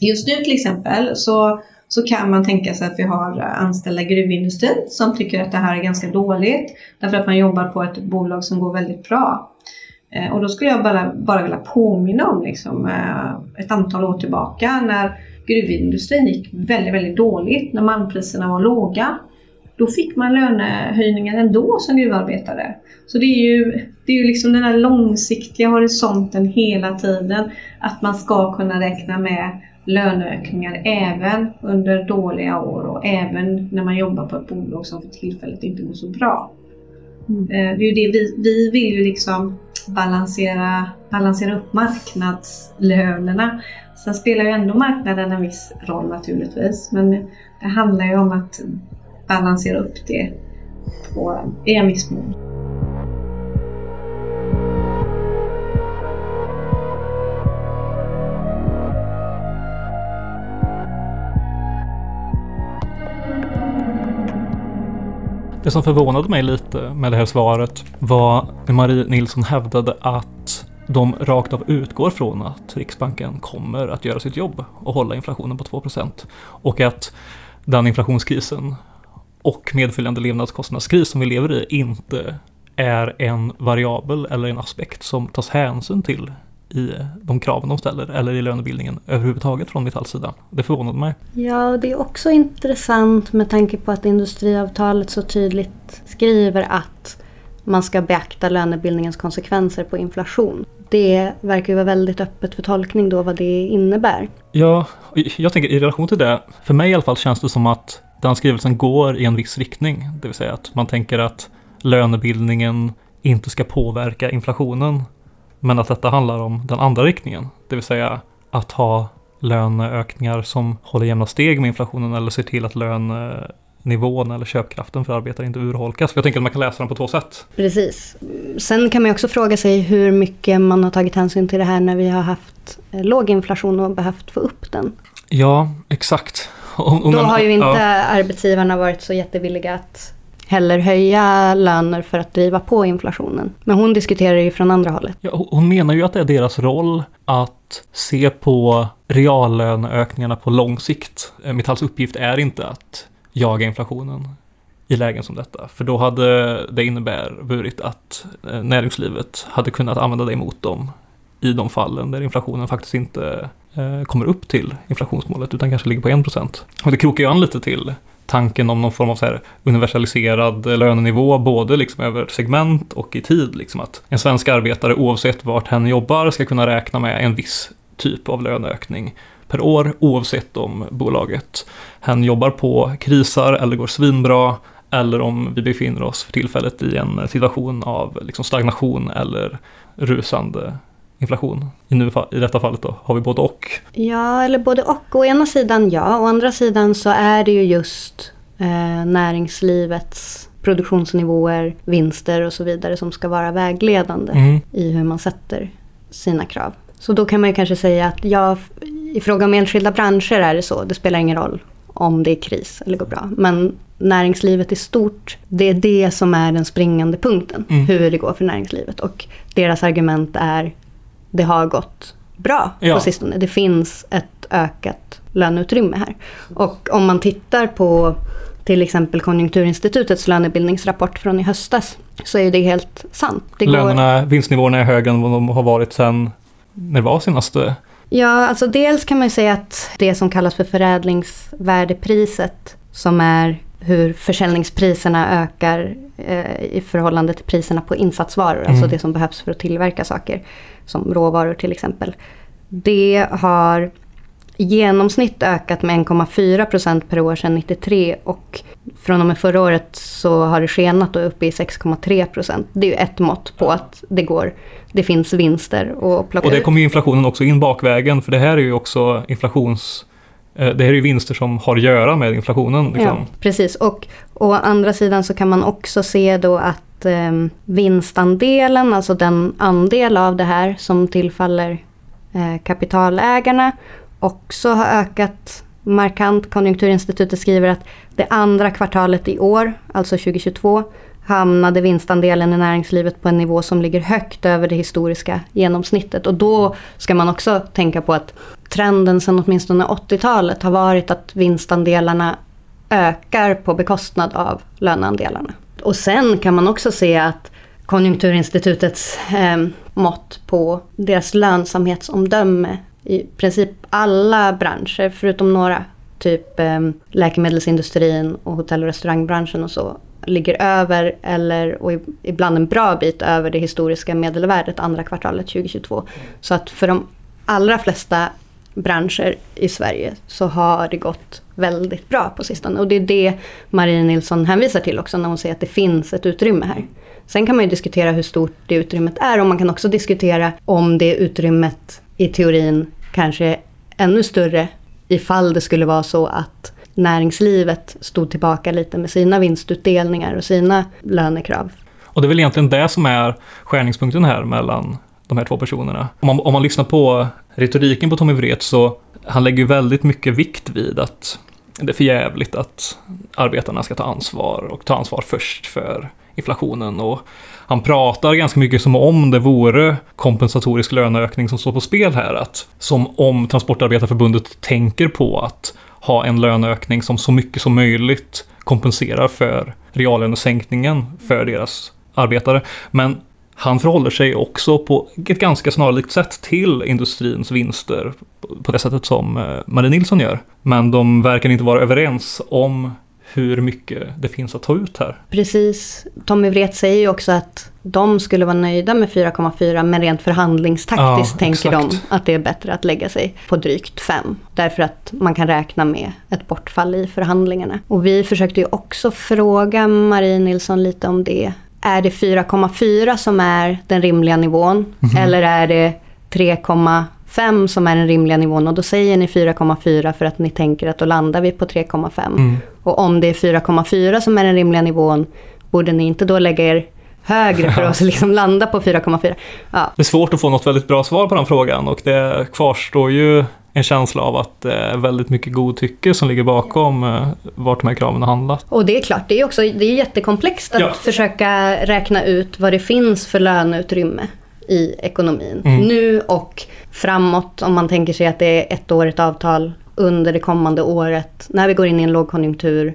Just nu till exempel så, så kan man tänka sig att vi har anställda i gruvindustrin som tycker att det här är ganska dåligt. Därför att man jobbar på ett bolag som går väldigt bra. Eh, och då skulle jag bara, bara vilja påminna om liksom, eh, ett antal år tillbaka när gruvindustrin gick väldigt, väldigt dåligt, när malmpriserna var låga. Då fick man lönehöjningar ändå som gruvarbetare. Så det är ju, det är ju liksom den här långsiktiga horisonten hela tiden. Att man ska kunna räkna med löneökningar även under dåliga år och även när man jobbar på ett bolag som för tillfället inte går så bra. Mm. Eh, det är ju det vi, vi vill ju liksom balansera, balansera upp marknadslönerna. Sen spelar ju ändå marknaden en viss roll naturligtvis, men det handlar ju om att balansera upp det på, i en viss mån. Det som förvånade mig lite med det här svaret var när Marie Nilsson hävdade att de rakt av utgår från att Riksbanken kommer att göra sitt jobb och hålla inflationen på 2% och att den inflationskrisen och medföljande levnadskostnadskris som vi lever i inte är en variabel eller en aspekt som tas hänsyn till i de kraven de ställer eller i lönebildningen överhuvudtaget från Metalls sida. Det förvånade mig. Ja, det är också intressant med tanke på att industriavtalet så tydligt skriver att man ska beakta lönebildningens konsekvenser på inflation. Det verkar ju vara väldigt öppet för tolkning då vad det innebär. Ja, jag tänker i relation till det, för mig i alla fall känns det som att den skrivelsen går i en viss riktning. Det vill säga att man tänker att lönebildningen inte ska påverka inflationen men att detta handlar om den andra riktningen, det vill säga att ha löneökningar som håller jämna steg med inflationen eller ser till att lönenivån eller köpkraften för arbetare inte urholkas. För jag tänker att man kan läsa den på två sätt. Precis. Sen kan man också fråga sig hur mycket man har tagit hänsyn till det här när vi har haft låg inflation och behövt få upp den. Ja, exakt. Då har ju inte ja. arbetsgivarna varit så jättevilliga att heller höja löner för att driva på inflationen. Men hon diskuterar ju från andra hållet. Ja, hon menar ju att det är deras roll att se på reallöneökningarna på lång sikt. Eh, Metalls uppgift är inte att jaga inflationen i lägen som detta. För då hade det inneburit att eh, näringslivet hade kunnat använda det emot dem i de fallen där inflationen faktiskt inte eh, kommer upp till inflationsmålet utan kanske ligger på 1%. Och det krokar ju an lite till tanken om någon form av så här universaliserad lönenivå, både liksom över segment och i tid. Liksom att en svensk arbetare, oavsett vart hen jobbar, ska kunna räkna med en viss typ av löneökning per år, oavsett om bolaget hen jobbar på krisar eller går svinbra, eller om vi befinner oss för tillfället i en situation av liksom stagnation eller rusande inflation. I, nu, I detta fallet då har vi både och. Ja, eller både och. Å ena sidan ja, å andra sidan så är det ju just eh, näringslivets produktionsnivåer, vinster och så vidare som ska vara vägledande mm. i hur man sätter sina krav. Så då kan man ju kanske säga att ja, i fråga om enskilda branscher är det så. Det spelar ingen roll om det är kris eller går bra. Men näringslivet i stort, det är det som är den springande punkten. Mm. Hur det går för näringslivet. Och deras argument är det har gått bra ja. på sistone. Det finns ett ökat löneutrymme här. Och om man tittar på till exempel Konjunkturinstitutets lönebildningsrapport från i höstas så är det helt sant. Det Lönerna, går... vinstnivåerna är högre än vad de har varit sedan, när det var senaste? Ja, alltså dels kan man säga att det som kallas för förädlingsvärdepriset som är hur försäljningspriserna ökar eh, i förhållande till priserna på insatsvaror, alltså mm. alltså det som behövs för att tillverka saker som råvaror till exempel. Det har i genomsnitt ökat med 1,4 procent per år sedan 93 och från och med förra året så har det skenat och är uppe i 6,3 procent. Det är ju ett mått på att det går, det finns vinster att plocka Och det kommer ju inflationen också in bakvägen, för det här är ju också inflations... eh, Det här är ju vinster som har att göra med inflationen. Liksom. Ja, precis. Och å andra sidan så kan man också se då att eh, vinstandelen, alltså den andel av det här som tillfaller eh, kapitalägarna, också har ökat markant. Konjunkturinstitutet skriver att det andra kvartalet i år, alltså 2022, hamnade vinstandelen i näringslivet på en nivå som ligger högt över det historiska genomsnittet. Och då ska man också tänka på att trenden sedan åtminstone 80-talet har varit att vinstandelarna ökar på bekostnad av löneandelarna. Och sen kan man också se att Konjunkturinstitutets eh, mått på deras lönsamhetsomdöme i princip alla branscher, förutom några, typ eh, läkemedelsindustrin och hotell och restaurangbranschen och så, ligger över eller och ibland en bra bit över det historiska medelvärdet andra kvartalet 2022. Så att för de allra flesta branscher i Sverige så har det gått väldigt bra på sistone. Och det är det Marie Nilsson hänvisar till också när hon säger att det finns ett utrymme här. Sen kan man ju diskutera hur stort det utrymmet är och man kan också diskutera om det utrymmet i teorin kanske är ännu större ifall det skulle vara så att näringslivet stod tillbaka lite med sina vinstutdelningar och sina lönekrav. Och det är väl egentligen det som är skärningspunkten här mellan de här två personerna. Om man, om man lyssnar på retoriken på Tommy Wret så han lägger ju väldigt mycket vikt vid att det är för jävligt att arbetarna ska ta ansvar och ta ansvar först för inflationen. Och han pratar ganska mycket som om det vore kompensatorisk löneökning som står på spel här. Att, som om Transportarbetarförbundet tänker på att ha en löneökning som så mycket som möjligt kompenserar för reallönesänkningen för deras arbetare. Men han förhåller sig också på ett ganska snarlikt sätt till industrins vinster på det sättet som eh, Marie Nilsson gör. Men de verkar inte vara överens om hur mycket det finns att ta ut här. Precis. Tommy Wret säger ju också att de skulle vara nöjda med 4,4 men rent förhandlingstaktiskt Ja, tänker exakt. de att det är bättre att lägga sig på drygt 5. Därför att man kan räkna med ett bortfall i förhandlingarna. Och vi försökte ju också fråga Marie Nilsson lite om det. Är det 4,4 som är den rimliga nivån? Mhm. Eller är det 3,5 som är den rimliga nivån? Och då säger ni 4,4 för att ni tänker att då landar vi på 3,5. Mm. Och om det är 4,4 som är den rimliga nivån, borde ni inte då lägga er högre för att <laughs> liksom landa på 4,4? Ja, Det är svårt att få något väldigt bra svar på den frågan och det kvarstår ju en känsla av att det är väldigt mycket godtycke som ligger bakom eh, vart de här kraven har handlat. och det är klart, det är också det är jättekomplext att Ja. försöka räkna ut vad det finns för löneutrymme i ekonomin. Mm. Nu och framåt, om man tänker sig att det är ett årigt avtal under det kommande året, när vi går in i en lågkonjunktur.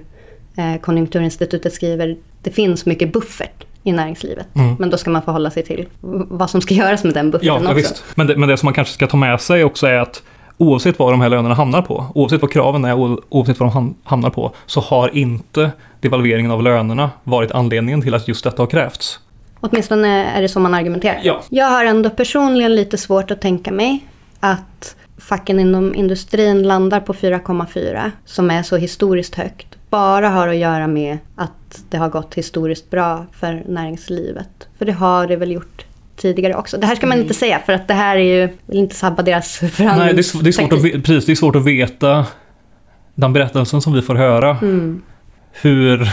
Eh, Konjunkturinstitutet skriver det finns mycket buffert i näringslivet. Mm. Men då ska man förhålla sig till vad som ska göras med den bufferten Ja, också. visst. Men det, men det som man kanske ska ta med sig också är att oavsett vad de här lönerna hamnar på, oavsett vad kraven är, oavsett vad de ham- hamnar på, så har inte devalveringen av lönerna varit anledningen till att just detta har krävts. Åtminstone är det så man argumenterar. Ja. Jag har ändå personligen lite svårt att tänka mig att facken inom industrin landar på 4,4 som är så historiskt högt. Bara har att göra med att det har gått historiskt bra för näringslivet. För det har det väl gjort tidigare också. Det här ska man inte säga för att det här är ju, vill inte sabba deras <laughs> förhandlings... Nej, det är, det, är svårt att, precis, det är svårt att veta den berättelsen som vi får höra. Mm. Hur,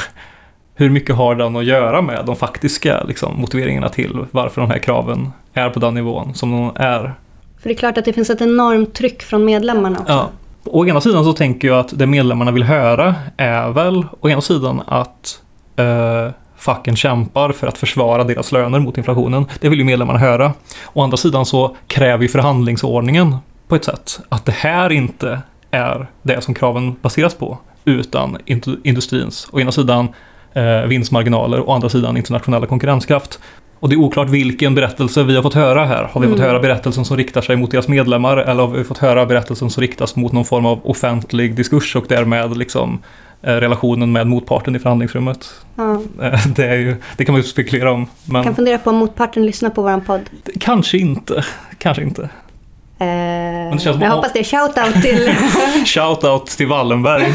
hur mycket har den att göra med de faktiska liksom, motiveringarna till varför de här kraven är på den nivån som de är. För det är klart att det finns ett enormt tryck från medlemmarna också. Ja. Å ena sidan så tänker jag att det medlemmarna vill höra är väl å ena sidan att eh, facken kämpar för att försvara deras löner mot inflationen. Det vill ju medlemmarna höra. Å andra sidan så kräver ju förhandlingsordningen på ett sätt att det här inte är det som kraven baseras på utan indu- industrins å ena sidan eh, vinstmarginaler och å andra sidan internationella konkurrenskraft. Och det är oklart vilken berättelse vi har fått höra här. Har vi fått Mm. höra berättelsen som riktar sig mot deras medlemmar eller har vi fått höra berättelsen som riktas mot någon form av offentlig diskurs och därmed liksom relationen med motparten i förhandlingsrummet? Ja. Eh, Det, är ju, det kan man ju spekulera om. Men Kan fundera på om motparten lyssnar på våran podd. kanske inte. Kanske inte. det känns jag hoppas det är shoutout till... <laughs> Shoutout till Wallenberg.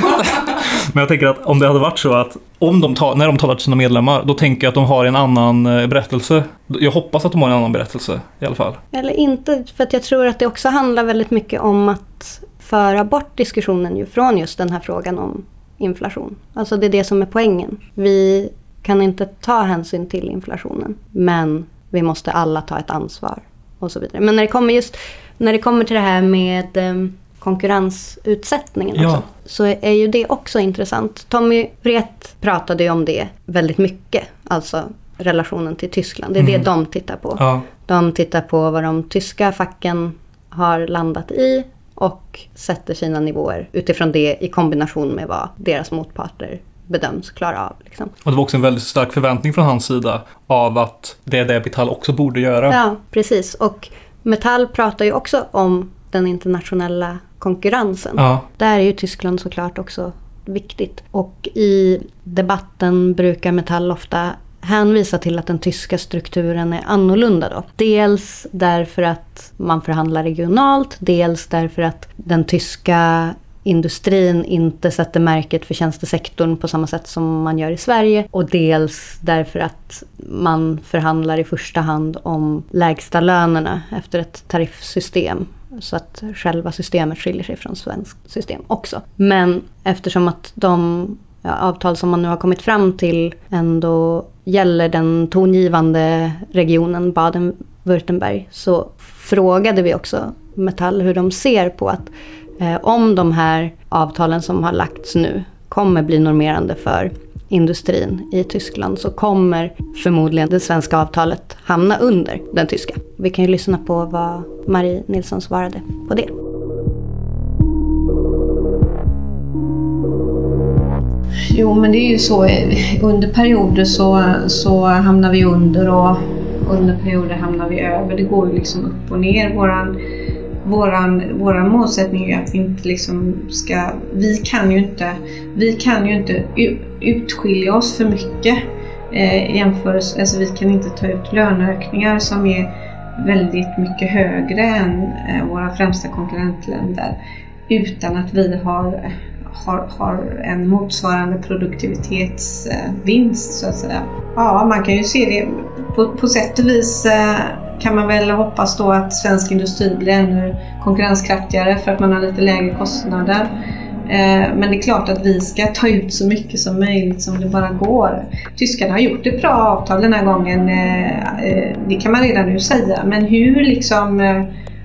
Men jag tänker att om det hade varit så att om de tar, när de talar till sina medlemmar, då tänker jag att de har en annan eh, berättelse. Jag hoppas att de har en annan berättelse i alla fall. Eller inte, för att jag tror att det också handlar väldigt mycket om att föra bort diskussionen ju från just den här frågan om inflation. Alltså det är det som är poängen. Vi kan inte ta hänsyn till inflationen, men vi måste alla ta ett ansvar och så vidare. Men när det kommer just när det kommer till det här med eh, konkurrensutsättningen Ja. också, så är ju det också intressant. Tommy Wreth pratade ju om det väldigt mycket, alltså relationen till Tyskland. Det är det de tittar på. Ja, De tittar på vad de tyska facken har landat i och sätter sina nivåer utifrån det i kombination med vad deras motparter bedöms klara av. Liksom. och det var också en väldigt stark förväntning från hans sida av att det är det Metall också borde göra. Ja, precis. Och Metall pratar ju också om den internationella konkurrensen. Ja, Där är ju Tyskland såklart också viktigt. Och i debatten brukar Metall ofta hänvisa till att den tyska strukturen är annorlunda då. Dels därför att man förhandlar regionalt, dels därför att den tyska industrin inte sätter märket för tjänstesektorn på samma sätt som man gör i Sverige. Och dels därför att man förhandlar i första hand om lägsta lönerna efter ett tariffsystem. Så att själva systemet skiljer sig från svenskt system också. Men eftersom att de Eh, avtal som man nu har kommit fram till ändå gäller den tongivande regionen Baden-Württemberg så frågade vi också Metall hur de ser på att eh, om de här avtalen som har lagts nu kommer bli normerande för industrin i Tyskland så kommer förmodligen det svenska avtalet hamna under den tyska. Vi kan ju lyssna på vad Marie Nilsson svarade på det. Jo, men det är ju så. Under perioder så, så hamnar vi under och under perioder hamnar vi över. Det går ju liksom upp och ner. Våran, våran, våran målsättning är ju att vi inte liksom ska... Vi kan ju inte, vi kan ju inte utskilja oss för mycket. Eh, i alltså vi kan inte ta ut löneökningar som är väldigt mycket högre än eh, våra främsta konkurrentländer utan att vi har har, har en motsvarande produktivitetsvinst så att säga. Ja, man kan ju se det på, på sätt och vis eh, kan man väl hoppas då att svensk industri blir ännu konkurrenskraftigare för att man har lite lägre kostnader. Eh, men det är klart att vi ska ta ut så mycket som möjligt som det bara går. Tyskarna har gjort ett bra avtal den här gången, eh, det kan man redan nu säga. Men hur liksom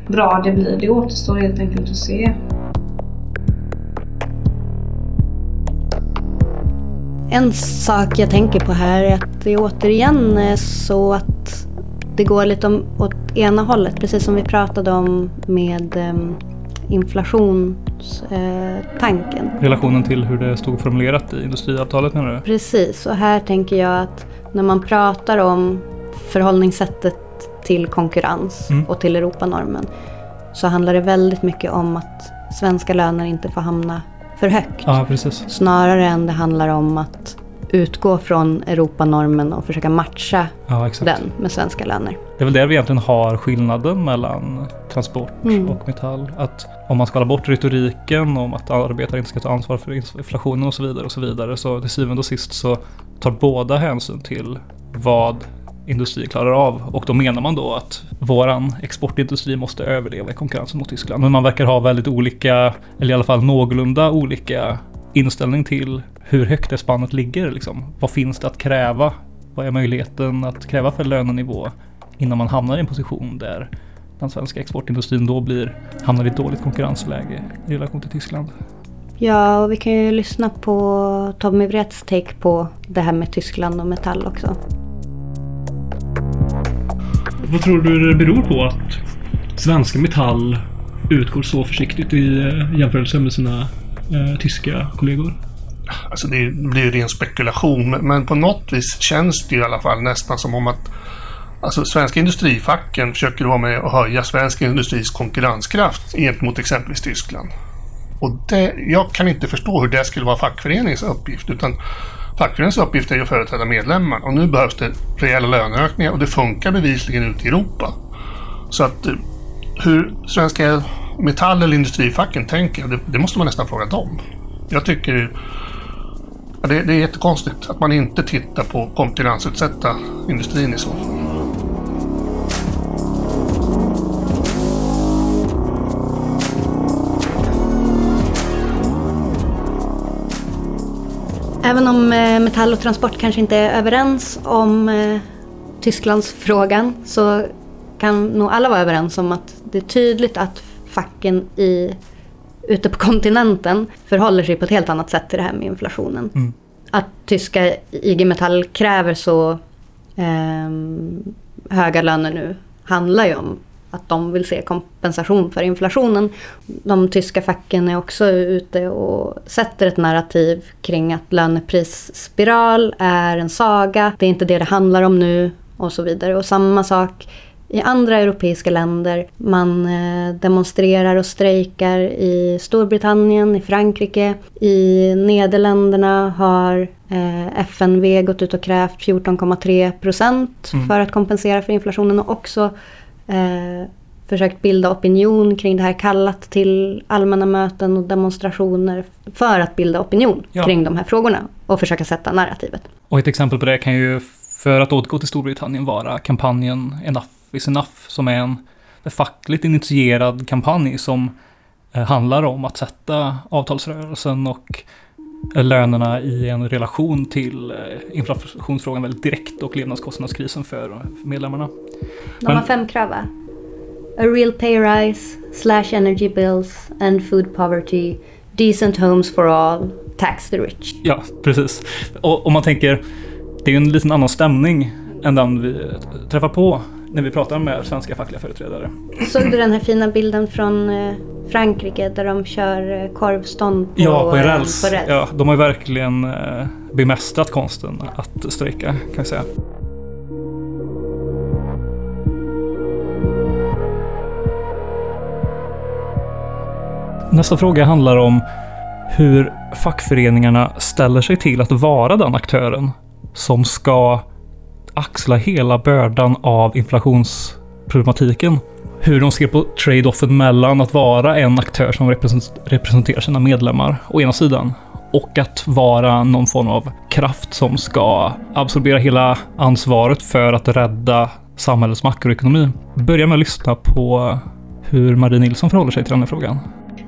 bra det blir, det återstår helt enkelt att se. En sak jag tänker på här är att det återigen är så att det går lite om, åt ena hållet. Precis som vi pratade om med um, inflationstanken. relationen till hur det stod formulerat i industriavtalet menar du? Precis, och här tänker jag att när man pratar om förhållningssättet till konkurrens Mm. och till Europanormen så handlar det väldigt mycket om att svenska löner inte får hamna för högt. Ja, precis. Snarare än det handlar om att utgå från Europanormen och försöka matcha Ja, den med svenska löner. Det är väl där vi egentligen har skillnaden mellan transport Mm. och metall. Att om man skalar bort retoriken om att arbetare inte ska ta ansvar för inflationen och så vidare och så vidare. Så till syvende och sist så tar båda hänsyn till vad industri klarar av. Och då menar man då att våran exportindustri måste överleva i konkurrensen mot Tyskland. Men man verkar ha väldigt olika, eller i alla fall någorlunda olika inställning till hur högt det spannet ligger. Liksom. Vad finns det att kräva? Vad är möjligheten att kräva för lönenivå innan man hamnar i en position där den svenska exportindustrin då blir, hamnar i ett dåligt konkurrensläge i relation till Tyskland? Ja, och vi kan ju lyssna på Tommy Wretz take på det här med Tyskland och metall också. Vad tror du det beror på att svenska Metall utgår så försiktigt i eh, jämförelse med sina eh, tyska kollegor? Alltså det blir ju ren spekulation, men- men på något vis känns det i alla fall nästan som om att Alltså svenska industrifacken försöker vara med och höja svensk industris konkurrenskraft gentemot exempelvis Tyskland. Och det, jag kan inte förstå hur det skulle vara fackföreningens uppgift, utan fackföreningens uppgift är ju att företräda medlemmar. Och nu behövs det rejäla löneökningar och det funkar bevisligen ute i Europa. Så att eh, hur svenska metall eller industrifacken tänker, det, det måste man nästan fråga dem. Jag tycker ja, det, det är jättekonstigt att man inte tittar på konkurrensutsätta industrin i så fall. Även om eh, Metall och Transport kanske inte är överens om eh, Tysklandsfrågan så kan nog alla vara överens om att det är tydligt att facken i, ute på kontinenten förhåller sig på ett helt annat sätt till det här med inflationen. Mm. Att tyska IG Metall kräver så eh, höga löner nu handlar ju om att de vill se kompensation för inflationen. De tyska facken är också ute och sätter ett narrativ kring att löneprisspiral är en saga. Det är inte det det handlar om nu och så vidare. Och samma sak i andra europeiska länder. Man eh, demonstrerar och strejkar i Storbritannien, i Frankrike. I Nederländerna har eh, FNV gått ut och krävt 14,3 procent Mm. för att kompensera för inflationen och också eh, försökt bilda opinion kring det här, kallat till allmänna möten och demonstrationer för att bilda opinion Ja. kring de här frågorna och försöka sätta narrativet. Och ett exempel på det kan ju, för att återgå till Storbritannien, vara kampanjen Enough is enough, som är en fackligt initierad kampanj som eh, handlar om att sätta avtalsrörelsen och lönerna i en relation till eh, inflationsfrågan väldigt direkt och levnadskostnadskrisen för medlemmarna. De Men- har fem krav va? A real pay rise, slash energy bills and food poverty, decent homes for all, tax the rich. Ja, precis. Och om man tänker, det är ju en liten annan stämning än den vi träffar på när vi pratar med svenska fackliga företrädare. Såg du den här fina bilden från eh, Frankrike där de kör eh, korvstånd på, Ja, på eh, räls. på räls? Ja, de har verkligen bemästrat konsten att strejka, kan jag säga. Nästa fråga handlar om hur fackföreningarna ställer sig till att vara den aktören som ska axla hela bördan av inflationsproblematiken. Hur de ser på trade-offen mellan att vara en aktör som representerar sina medlemmar å ena sidan och att vara någon form av kraft som ska absorbera hela ansvaret för att rädda samhällets makroekonomi. Börja med att lyssna på hur Marie Nilsson förhåller sig till den här frågan.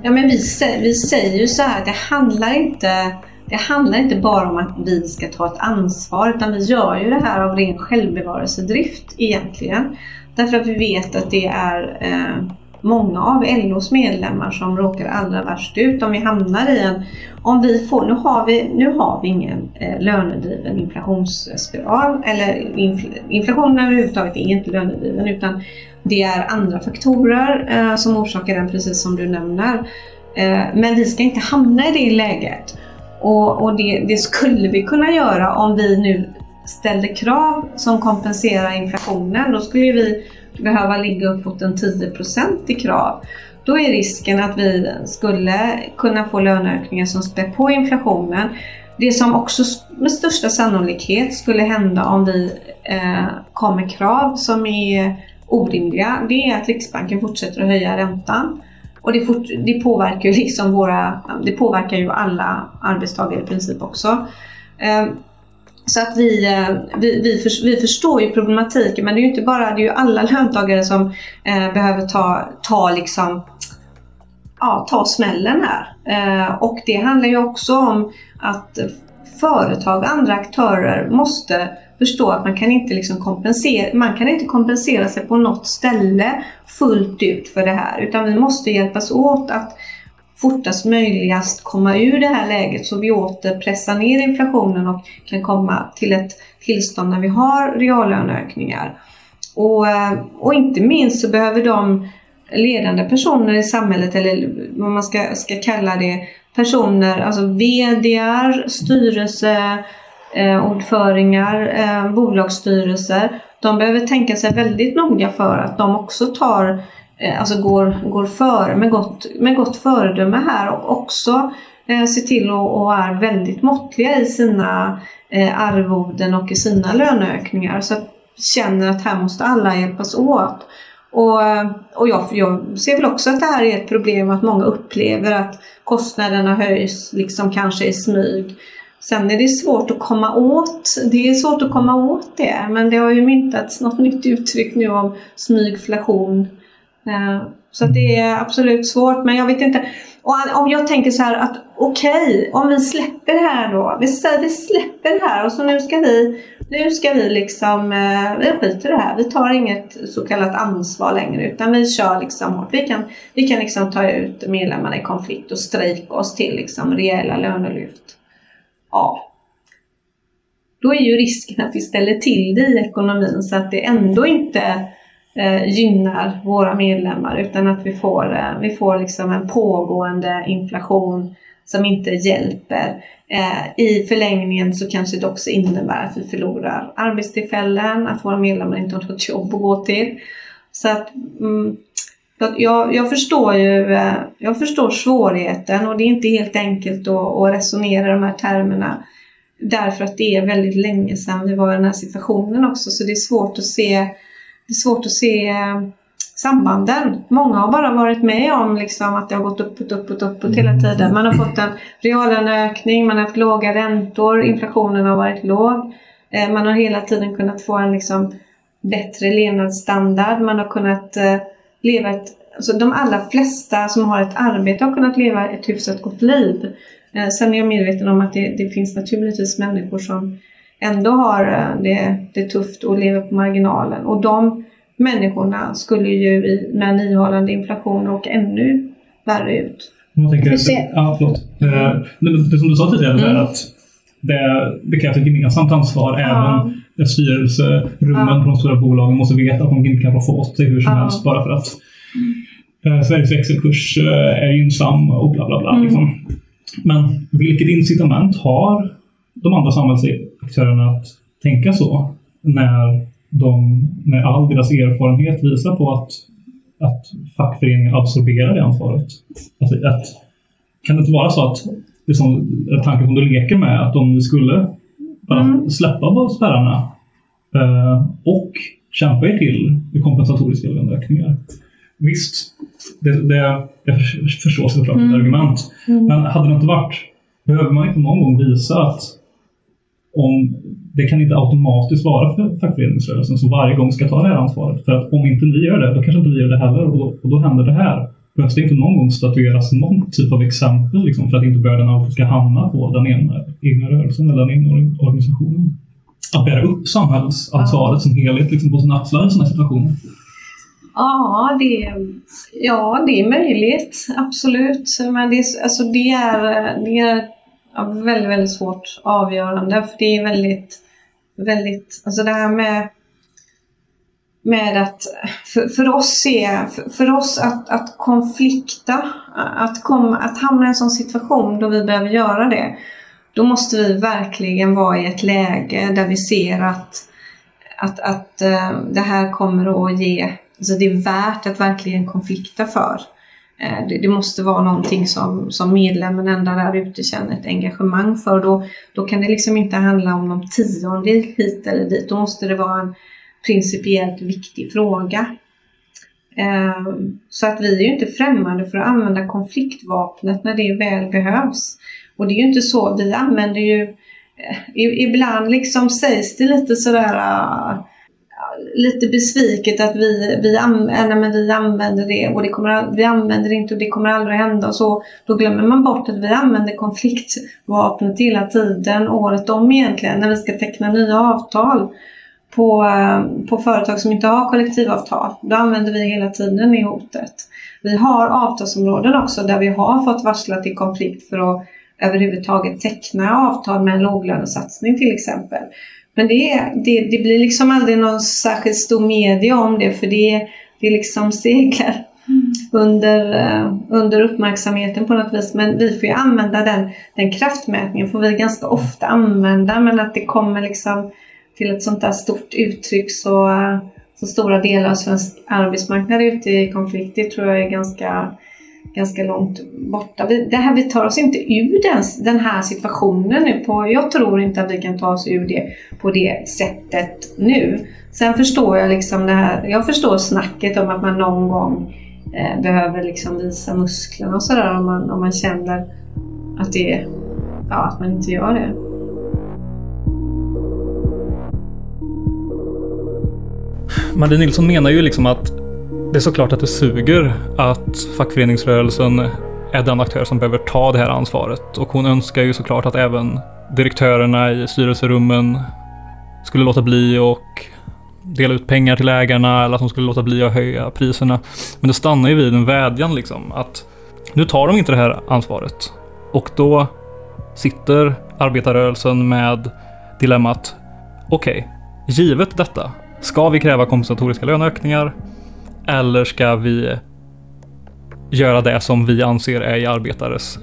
Ja, men vi, vi säger ju så här, det handlar, inte, det handlar inte bara om att vi ska ta ett ansvar, utan vi gör ju det här av ren självbevarelsedrift egentligen. Därför att vi vet att det är eh, många av LOs medlemmar som råkar allra värst ut om vi hamnar i en... Om vi får, nu, har vi, nu har vi ingen eh, lönedriven inflationsspiral, eller infl, inflationen överhuvudtaget är inte lönedriven utan det är andra faktorer eh, som orsakar den, precis som du nämner. Eh, men vi ska inte hamna i det läget. Och, och det, det skulle vi kunna göra om vi nu ställde krav som kompenserar inflationen. Då skulle vi behöva ligga uppåt en 10 i krav. Då är risken att vi skulle kunna få löneökningar som spär på inflationen. Det som också med största sannolikhet skulle hända om vi eh, kom med krav som är orimliga, det är att Riksbanken fortsätter att höja räntan. Och det, fort, det påverkar ju liksom våra, det påverkar ju alla arbetstagare i princip också. Ehm, så att vi, eh, vi, vi, för, vi förstår ju problematiken men det är ju inte bara, det är ju alla löntagare som eh, behöver ta, ta liksom ja, ta smällen här. Eh, och det handlar ju också om att företag och andra aktörer måste förstå att man kan inte liksom kompensera, man kan inte kompensera sig på något ställe fullt ut för det här utan vi måste hjälpas åt att fortast möjligast komma ur det här läget så vi åter pressar ner inflationen och kan komma till ett tillstånd när vi har reallöneökningar. Och, eh, och inte minst så behöver de ledande personer i samhället, eller vad man ska, ska kalla det, personer, alltså VDR, styrelse, eh, ordföringar, eh, bolagsstyrelser, de behöver tänka sig väldigt noga för att de också tar, eh, alltså går, går före med gott, med gott föredöme här och också eh, ser till och, och är väldigt måttliga i sina eh, arvoden och i sina löneökningar. Så att känner att här måste alla hjälpas åt. Och, eh, och jag, jag ser väl också att det här är ett problem att många upplever att kostnaderna höjs liksom kanske i smyg. Sen är det svårt att komma åt, det är svårt att komma åt det, men det har ju myntats något nytt uttryck nu om smygflation. Eh, så det är absolut svårt, men jag vet inte. Och om jag tänker så här att okej, okay, om vi släpper det här då. Vi säger vi släpper det här och så nu ska vi, nu ska vi liksom, eh, vi skiter i det här. Vi tar inget så kallat ansvar längre utan vi kör liksom hårt. Vi kan, vi kan liksom ta ut medlemmarna i konflikt och strejka oss till liksom rejäla lönelyft. Ja. Då är ju risken att vi ställer till det i ekonomin så att det ändå inte eh, gynnar våra medlemmar utan att vi får, eh, vi får liksom en pågående inflation som inte hjälper. Eh, I förlängningen så kanske det också innebär att vi förlorar arbetstillfällen, att våra medlemmar inte har något jobb att gå till. Så att mm, jag, jag, förstår ju eh, jag förstår svårigheten och det är inte helt enkelt att, att resonera de här termerna. Därför att det är väldigt länge sedan vi var i den här situationen också så det är svårt att se, det är svårt att se eh, sambanden. Många har bara varit med om liksom att det har gått uppåt, uppåt, uppåt hela tiden. Man har fått en reallöneökning, man har haft låga räntor, inflationen har varit låg. Eh, man har hela tiden kunnat få en liksom bättre levnadsstandard. Man har kunnat leva ett... Alltså de allra flesta som har ett arbete har kunnat leva ett hyfsat gott liv. Eh, sen är jag medveten om att det, det finns naturligtvis människor som ändå har det, det tufft och lever på marginalen. Och de människorna skulle ju i, med en ihållande inflation råka ännu värre ut. Jag tänker, det, ja, förlåt. Eh, det som du sa tidigare, mm. att det, det krävs ett gemensamt ansvar. Ja. Även styrelserummen ja. på de stora bolagen måste veta att de inte kan få åt sig hur som ja. helst bara för att eh, Sveriges växelkurs eh, är gynnsam och bla bla bla. Mm. Liksom. Men vilket incitament har de andra samhällsaktörerna att tänka så när de, när all deras erfarenhet visar på att, att fackföreningen absorberar det ansvaret. Alltså att, kan det inte vara så att det som, tanken som du leker med, att om vi skulle bara mm. släppa spärrarna eh, och kämpa er till kompensatoriska löneökningar. Visst, det, det, jag förstår såklart mm. ett argument. Mm. Men hade det inte varit, behöver man inte någon gång visa att om det kan inte automatiskt vara för fackföreningsrörelsen som varje gång ska ta det här ansvaret. För att om inte vi gör det, då kanske inte vi gör det heller och då, och då händer det här. Behövs det inte någon gång statueras någon typ av exempel liksom, för att inte bördan alltid ska hamna på den ena, egna rörelsen eller den egna organisationen? Att bära upp samhällsansvaret ja. som helhet liksom, på sina axlar i sådana situationer. Ja det, ja, det är möjligt. Absolut. Men det, alltså, det, är, det är ja, väldigt, väldigt svårt avgörande. För det är väldigt, väldigt, alltså det här med med att för, för oss är, för, för, oss att, att konflikta, att, kom, att hamna i en sån situation då vi behöver göra det, då måste vi verkligen vara i ett läge där vi ser att, att, att eh, det här kommer att ge, alltså det är värt att verkligen konflikta för. Eh, det, det, måste vara någonting som, som medlemmen ända där ute känner ett engagemang för. Då, då kan det liksom inte handla om någon tionde hit eller dit. Då måste det vara en principiellt viktig fråga. Eh, så att vi är ju inte främmande för att använda konfliktvapnet när det väl behövs. Och det är ju inte så, vi använder ju eh, Ibland liksom sägs det lite sådär eh, lite besviket att vi, vi, äh, men vi använder det och det kommer, vi använder det inte och det kommer aldrig hända. Och så, då glömmer man bort att vi använder konfliktvapnet hela tiden, året om egentligen, när vi ska teckna nya avtal på, på företag som inte har kollektivavtal. Då använder vi hela tiden det hotet. Vi har avtalsområden också där vi har fått varsla till konflikt för att överhuvudtaget teckna avtal med en låglönesatsning till exempel. Men det, det, det blir liksom aldrig någon särskilt stor media om det för det, det liksom seglar under, uh, under uppmärksamheten på något vis. Men vi får ju använda den, den kraftmätningen får vi ganska ofta använda men att det kommer liksom till ett sånt där stort uttryck så, så stora delar av svensk arbetsmarknad är ute i konflikt. Det tror jag är ganska ganska långt borta. Vi, det här, vi tar oss inte ur den, den här situationen nu. På, jag tror inte att vi kan ta oss ur det på det sättet nu. Sen förstår jag liksom det här, jag förstår snacket om att man någon gång eh, behöver liksom visa musklerna och sådär om man, om man känner att det ja, att man inte gör det. Marie Nilsson menar ju liksom att det är såklart att det suger att fackföreningsrörelsen är den aktör som behöver ta det här ansvaret. Och hon önskar ju såklart att även direktörerna i styrelserummen skulle låta bli och dela ut pengar till ägarna eller att de skulle låta bli att höja priserna. Men det stannar ju vid en vädjan liksom att nu tar de inte det här ansvaret. Och då sitter arbetarrörelsen med dilemmat okej, okay, givet detta, ska vi kräva kompensatoriska löneökningar eller ska vi göra det som vi anser är i arbetares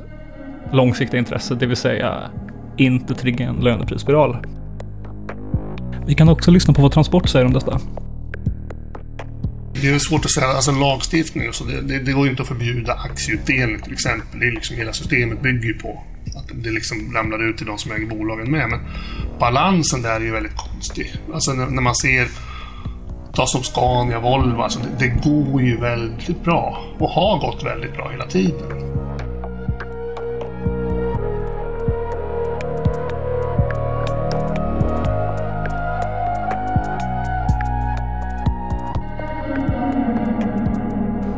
långsiktiga intresse, det vill säga inte trigga en löneprisspiral. Vi kan också lyssna på vad Transport säger om detta. Det är svårt att säga, alltså lagstiftning så det, det, det går ju inte att förbjuda aktieutdelning till exempel. Det är liksom, hela systemet bygger ju på att det liksom ramlar ut till de som äger bolagen med. Men balansen där är ju väldigt konstig. Alltså när, när man ser ta som Scania, Volvo, alltså det, det går ju väldigt bra och har gått väldigt bra hela tiden.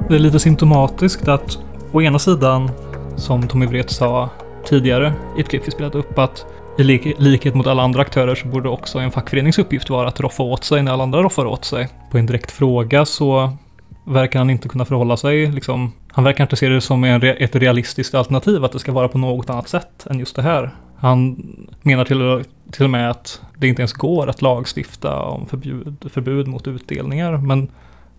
Det är lite symptomatiskt att å ena sidan, som Tommy Wret sa tidigare i ett klipp vi spelat upp, att i lik likhet mot alla andra aktörer så borde också en fackförenings uppgift vara att roffa åt sig när alla andra roffar åt sig. På en direkt fråga så verkar han inte kunna förhålla sig liksom. Han verkar inte se det som en, ett realistiskt alternativ att det ska vara på något annat sätt än just det här. Han menar till, till och med att det inte ens går att lagstifta om förbud, förbud mot utdelningar. Men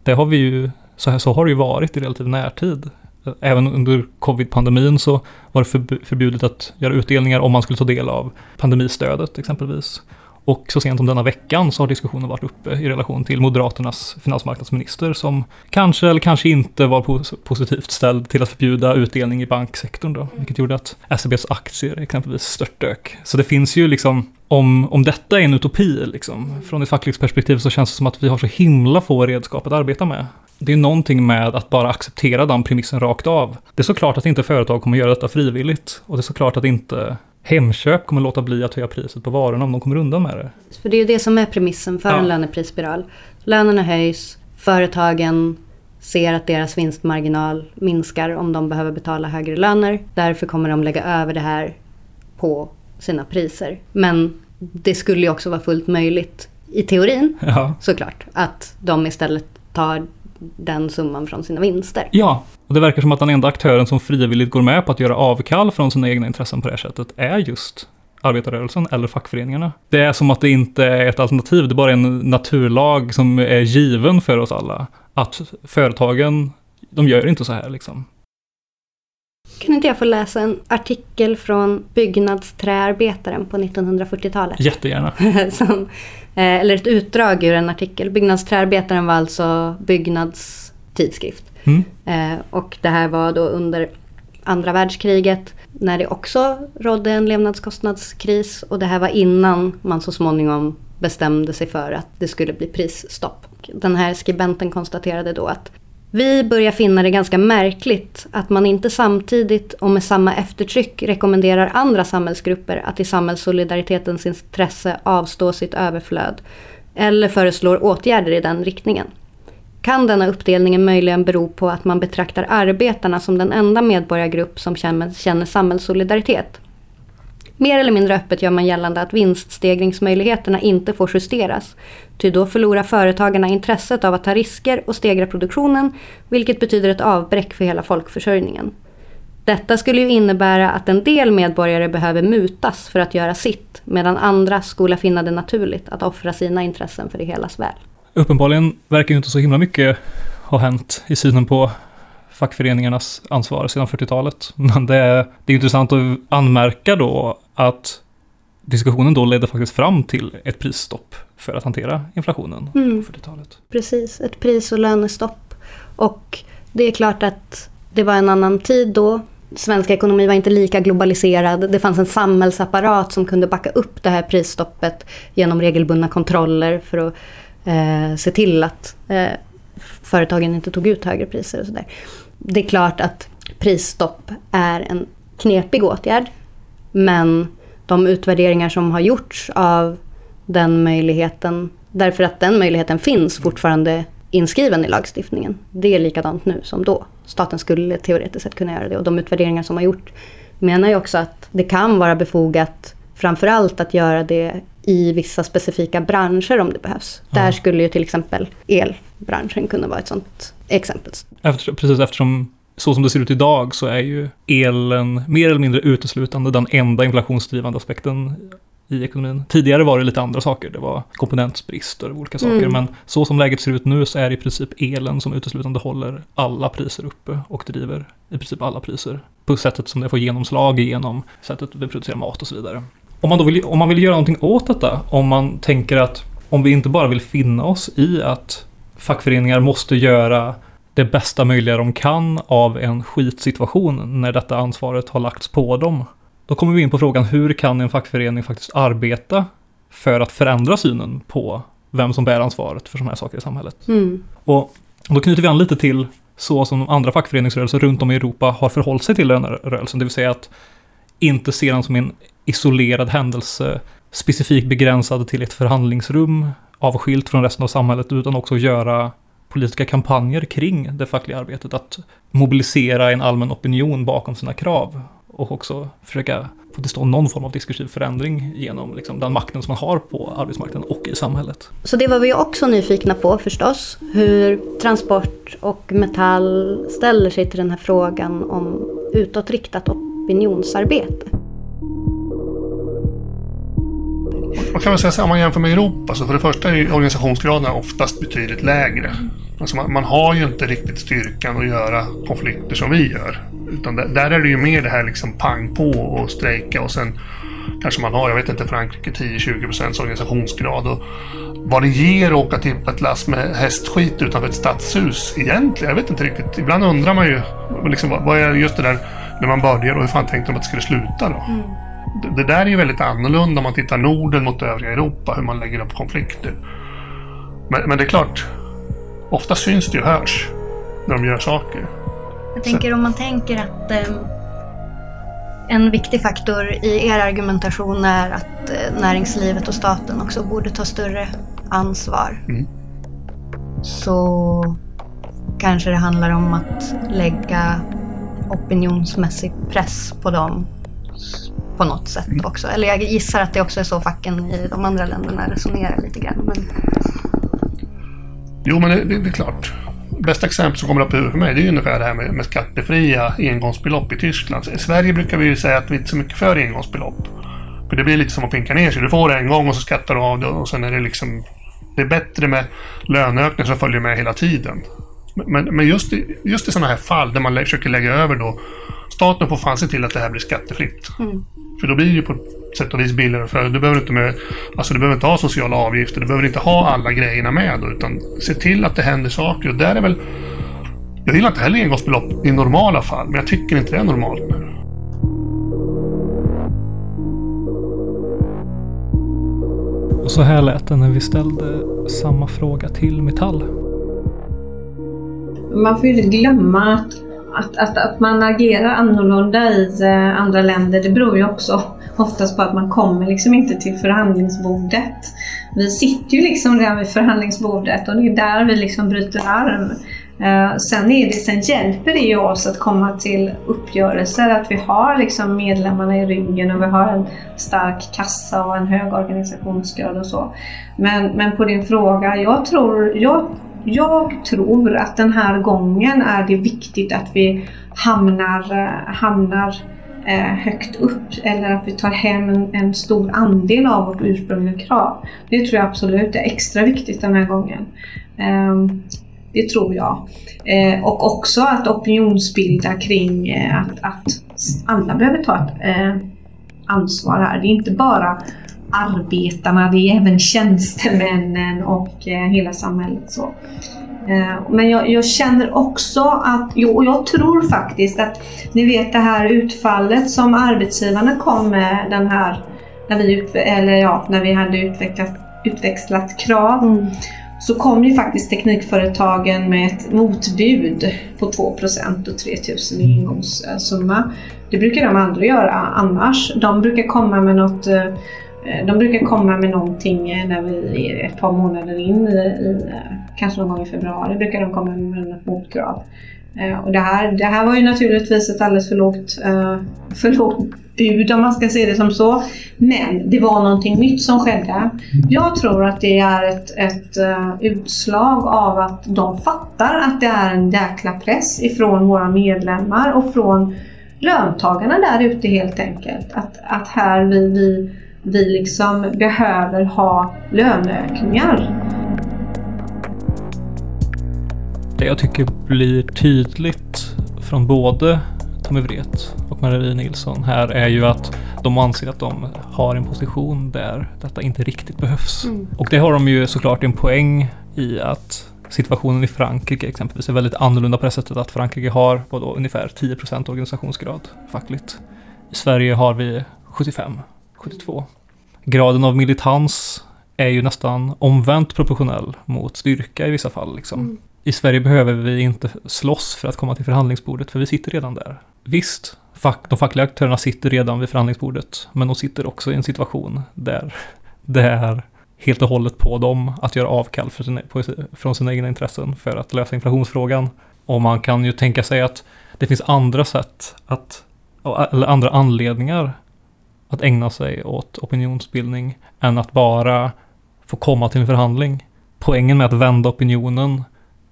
det har vi ju, så, här, så har det ju varit i relativ närtid även under covid-pandemin så var det förbjudet att göra utdelningar om man skulle ta del av pandemistödet exempelvis. Och så sent som denna veckan så har diskussionen varit uppe i relation till Moderaternas finansmarknadsminister som kanske eller kanske inte var positivt ställd till att förbjuda utdelning i banksektorn då, vilket gjorde att SEBs aktier exempelvis störtdök. Så det finns ju liksom, om, om detta är en utopi liksom, från ett fackligt perspektiv så känns det som att vi har så himla få redskap att arbeta med det är någonting med att bara acceptera den premissen rakt av. Det är såklart att inte företag kommer göra detta frivilligt. Och det är såklart att inte Hemköp kommer låta bli att höja priset på varorna om de kommer undan med det. För det är ju det som är premissen för ja. en löneprisspiral. Lönerna höjs, företagen ser att deras vinstmarginal minskar om de behöver betala högre löner. Därför kommer de lägga över det här på sina priser. Men det skulle ju också vara fullt möjligt i teorin ja. såklart att de istället tar den summan från sina vinster. Ja, och det verkar som att den enda aktören som frivilligt går med på att göra avkall från sina egna intressen på det här sättet är just arbetarrörelsen eller fackföreningarna. Det är som att det inte är ett alternativ, det är bara en naturlag som är given för oss alla. Att företagen, de gör inte så här liksom. Kan inte jag få läsa en artikel från Byggnadsträarbetaren på 1940-talet? Jättegärna. <laughs> som, eh, eller ett utdrag ur en artikel. Byggnadsträarbetaren var alltså Byggnads tidskrift. Mm. Eh, och det här var då under andra världskriget när det också rådde en levnadskostnadskris. Och det här var innan man så småningom bestämde sig för att det skulle bli prisstopp. Den här skribenten konstaterade då att vi börjar finna det ganska märkligt att man inte samtidigt och med samma eftertryck rekommenderar andra samhällsgrupper att i samhällssolidaritetens intresse avstå sitt överflöd eller föreslår åtgärder i den riktningen. Kan denna uppdelning möjligen bero på att man betraktar arbetarna som den enda medborgargrupp som känner, samhällssolidaritet? Mer eller mindre öppet gör man gällande att vinststegringsmöjligheterna inte får justeras. Ty då förlorar företagarna intresset av att ta risker och stegra produktionen, vilket betyder ett avbräck för hela folkförsörjningen. Detta skulle ju innebära att en del medborgare behöver mutas för att göra sitt, medan andra skulle finna det naturligt att offra sina intressen för det helas väl. Uppenbarligen verkar ju inte så himla mycket ha hänt i synen på fackföreningarnas ansvar sedan 40-talet. Men det är, det är intressant att anmärka då att diskussionen då ledde faktiskt fram till ett prisstopp för att hantera inflationen mm. på 40-talet. Precis, ett pris och lönestopp. Och det är klart att det var en annan tid då. Svensk ekonomi var inte lika globaliserad. Det fanns en samhällsapparat som kunde backa upp det här prisstoppet genom regelbundna kontroller för att eh, se till att eh, företagen inte tog ut högre priser och sådär. Det är klart att prisstopp är en knepig åtgärd. Men de utvärderingar som har gjorts av den möjligheten, därför att den möjligheten finns fortfarande inskriven i lagstiftningen. Det är likadant nu som då. Staten skulle teoretiskt sett kunna göra det och de utvärderingar som har gjorts menar ju också att det kan vara befogat framförallt att göra det i vissa specifika branscher om det behövs. Ja. Där skulle ju till exempel elbranschen kunna vara ett sånt exempel. Efter, precis eftersom så som det ser ut idag så är ju elen mer eller mindre uteslutande den enda inflationsdrivande aspekten i ekonomin. Tidigare var det lite andra saker, det var komponentbrist och olika saker, mm. men så som läget ser ut nu så är det i princip elen som uteslutande håller alla priser uppe och driver i princip alla priser på sättet som det får genomslag genom sättet vi producerar mat och så vidare. Om man, då vill, om man vill göra någonting åt detta, om man tänker att om vi inte bara vill finna oss i att fackföreningar måste göra det bästa möjliga de kan av en skitsituation när detta ansvaret har lagts på dem. Då kommer vi in på frågan hur kan en fackförening faktiskt arbeta för att förändra synen på vem som bär ansvaret för sådana här saker i samhället. Mm. Och då knyter vi an lite till så som andra fackföreningsrörelser runt om i Europa har förhållit sig till den här rörelsen, det vill säga att inte se den som en isolerad händelse, specifikt begränsad till ett förhandlingsrum, avskilt från resten av samhället, utan också göra politiska kampanjer kring det fackliga arbetet, att mobilisera en allmän opinion bakom sina krav och också försöka få till stånd någon form av diskursiv förändring genom liksom, den makten som man har på arbetsmarknaden och i samhället. Så det var vi också nyfikna på förstås, hur Transport och Metall ställer sig till den här frågan om utåtriktat opinionsarbete. Man kan väl säga så om man jämför med Europa, så för det första är organisationsgraden oftast betydligt lägre. Alltså man, man, har ju inte riktigt styrkan att göra konflikter som vi gör. Utan där, där är det ju mer det här liksom pang på och strejka och sen kanske man har, jag vet inte, Frankrike 10-20 procents organisationsgrad. Och vad det ger att åka tippa ett lass med hästskit utanför ett stadshus egentligen, jag vet inte riktigt. Ibland undrar man ju liksom, vad är just det där när man börjar och hur fan tänkte de att det skulle sluta då? Mm. Det, det där är ju väldigt annorlunda om man tittar Norden mot övriga Europa, hur man lägger upp konflikter. Men, men det är klart, ofta syns det ju hörs när de gör saker. Jag tänker Så. om man tänker att eh, en viktig faktor i er argumentation är att eh, näringslivet och staten också borde ta större ansvar. Mm. Så kanske det handlar om att lägga opinionsmässig press på dem på något sätt mm. också. Eller jag gissar att det också är så facken i de andra länderna resonerar lite grann. Men... Jo, men det, det, det är klart. Bästa exempel som kommer upp i huvudet för mig det är ungefär det här med, med skattefria engångsbelopp i Tyskland. I Sverige brukar vi ju säga att vi inte är så mycket för engångsbelopp. För det blir lite som att pinka ner sig. Du får det en gång och så skattar du av det och sen är det liksom... Det är bättre med löneökningar som följer med hela tiden. Men, men just, i, just i sådana här fall där man försöker lägga över då Staten får fan se till att det här blir skattefritt. Mm. För då blir det ju på sätt och vis billigare. För du behöver inte, med, alltså du behöver inte ha sociala avgifter. Du behöver inte ha alla grejerna med. Då, utan se till att det händer saker. Och där är väl... Jag gillar inte heller engångsbelopp i normala fall. Men jag tycker inte det är normalt nu. Och så här lät det när vi ställde samma fråga till Metall. Man får ju inte glömma att att, att, att man agerar annorlunda i eh, andra länder det beror ju också oftast på att man kommer liksom inte till förhandlingsbordet. Vi sitter ju liksom redan vid förhandlingsbordet och det är där vi liksom bryter arm. Eh, sen, är det, sen hjälper det ju oss att komma till uppgörelser, att vi har liksom medlemmarna i ryggen och vi har en stark kassa och en hög organisationsgrad och så. Men, men på din fråga, jag tror, jag jag tror att den här gången är det viktigt att vi hamnar, hamnar eh, högt upp eller att vi tar hem en, en, stor andel av vårt ursprungliga krav. Det tror jag absolut är extra viktigt den här gången. Ehm, det tror jag. Eh, och också att opinionsbilda kring eh, att, att, alla behöver ta ett ansvar här. Det är inte bara arbetarna, det är även tjänstemännen och eh, hela samhället. Så. Eh, men jag, jag, känner också att, och jag tror faktiskt att ni vet det här utfallet som arbetsgivarna kom med den här, när vi, eller ja, när vi hade utvecklat, utväxlat krav. Mm. så kom ju faktiskt teknikföretagen med ett motbud på 2% och 3000 i ingångssumma. Det brukar de aldrig göra annars. De brukar komma med något eh, Eh, de brukar komma med någonting eh, när vi är ett par månader in i, i eh, kanske någon gång i februari brukar de komma med något motkrav. Och det här, det här var ju naturligtvis ett alldeles för lågt, för lågt bud om man ska se det som så. Men det var någonting nytt som skedde. Jag tror att det är ett, ett utslag av att de fattar att det är en jäkla press ifrån våra medlemmar och från löntagarna där ute helt enkelt. Att, att här vi, vi, vi liksom behöver ha löneökningar. Det jag tycker blir tydligt från både Tommy Wret och Marie Nilsson här är ju att de anser att de har en position där detta inte riktigt behövs. Mm. Och det har de ju såklart en poäng i att situationen i Frankrike exempelvis är väldigt annorlunda på det sättet att Frankrike har vadå, ungefär 10% organisationsgrad fackligt. I Sverige har vi 75, 72. Graden av militans är ju nästan omvänt proportionell mot styrka i vissa fall. Liksom. Mm i Sverige behöver vi inte slåss för att komma till förhandlingsbordet, för vi sitter redan där. Visst, fack, de fackliga aktörerna sitter redan vid förhandlingsbordet, men de sitter också i en situation där det är helt och hållet på dem att göra avkall sina, på, från sina egna intressen för att lösa inflationsfrågan. Och man kan ju tänka sig att det finns andra sätt att, eller andra anledningar att ägna sig åt opinionsbildning än att bara få komma till en förhandling. Poängen med att vända opinionen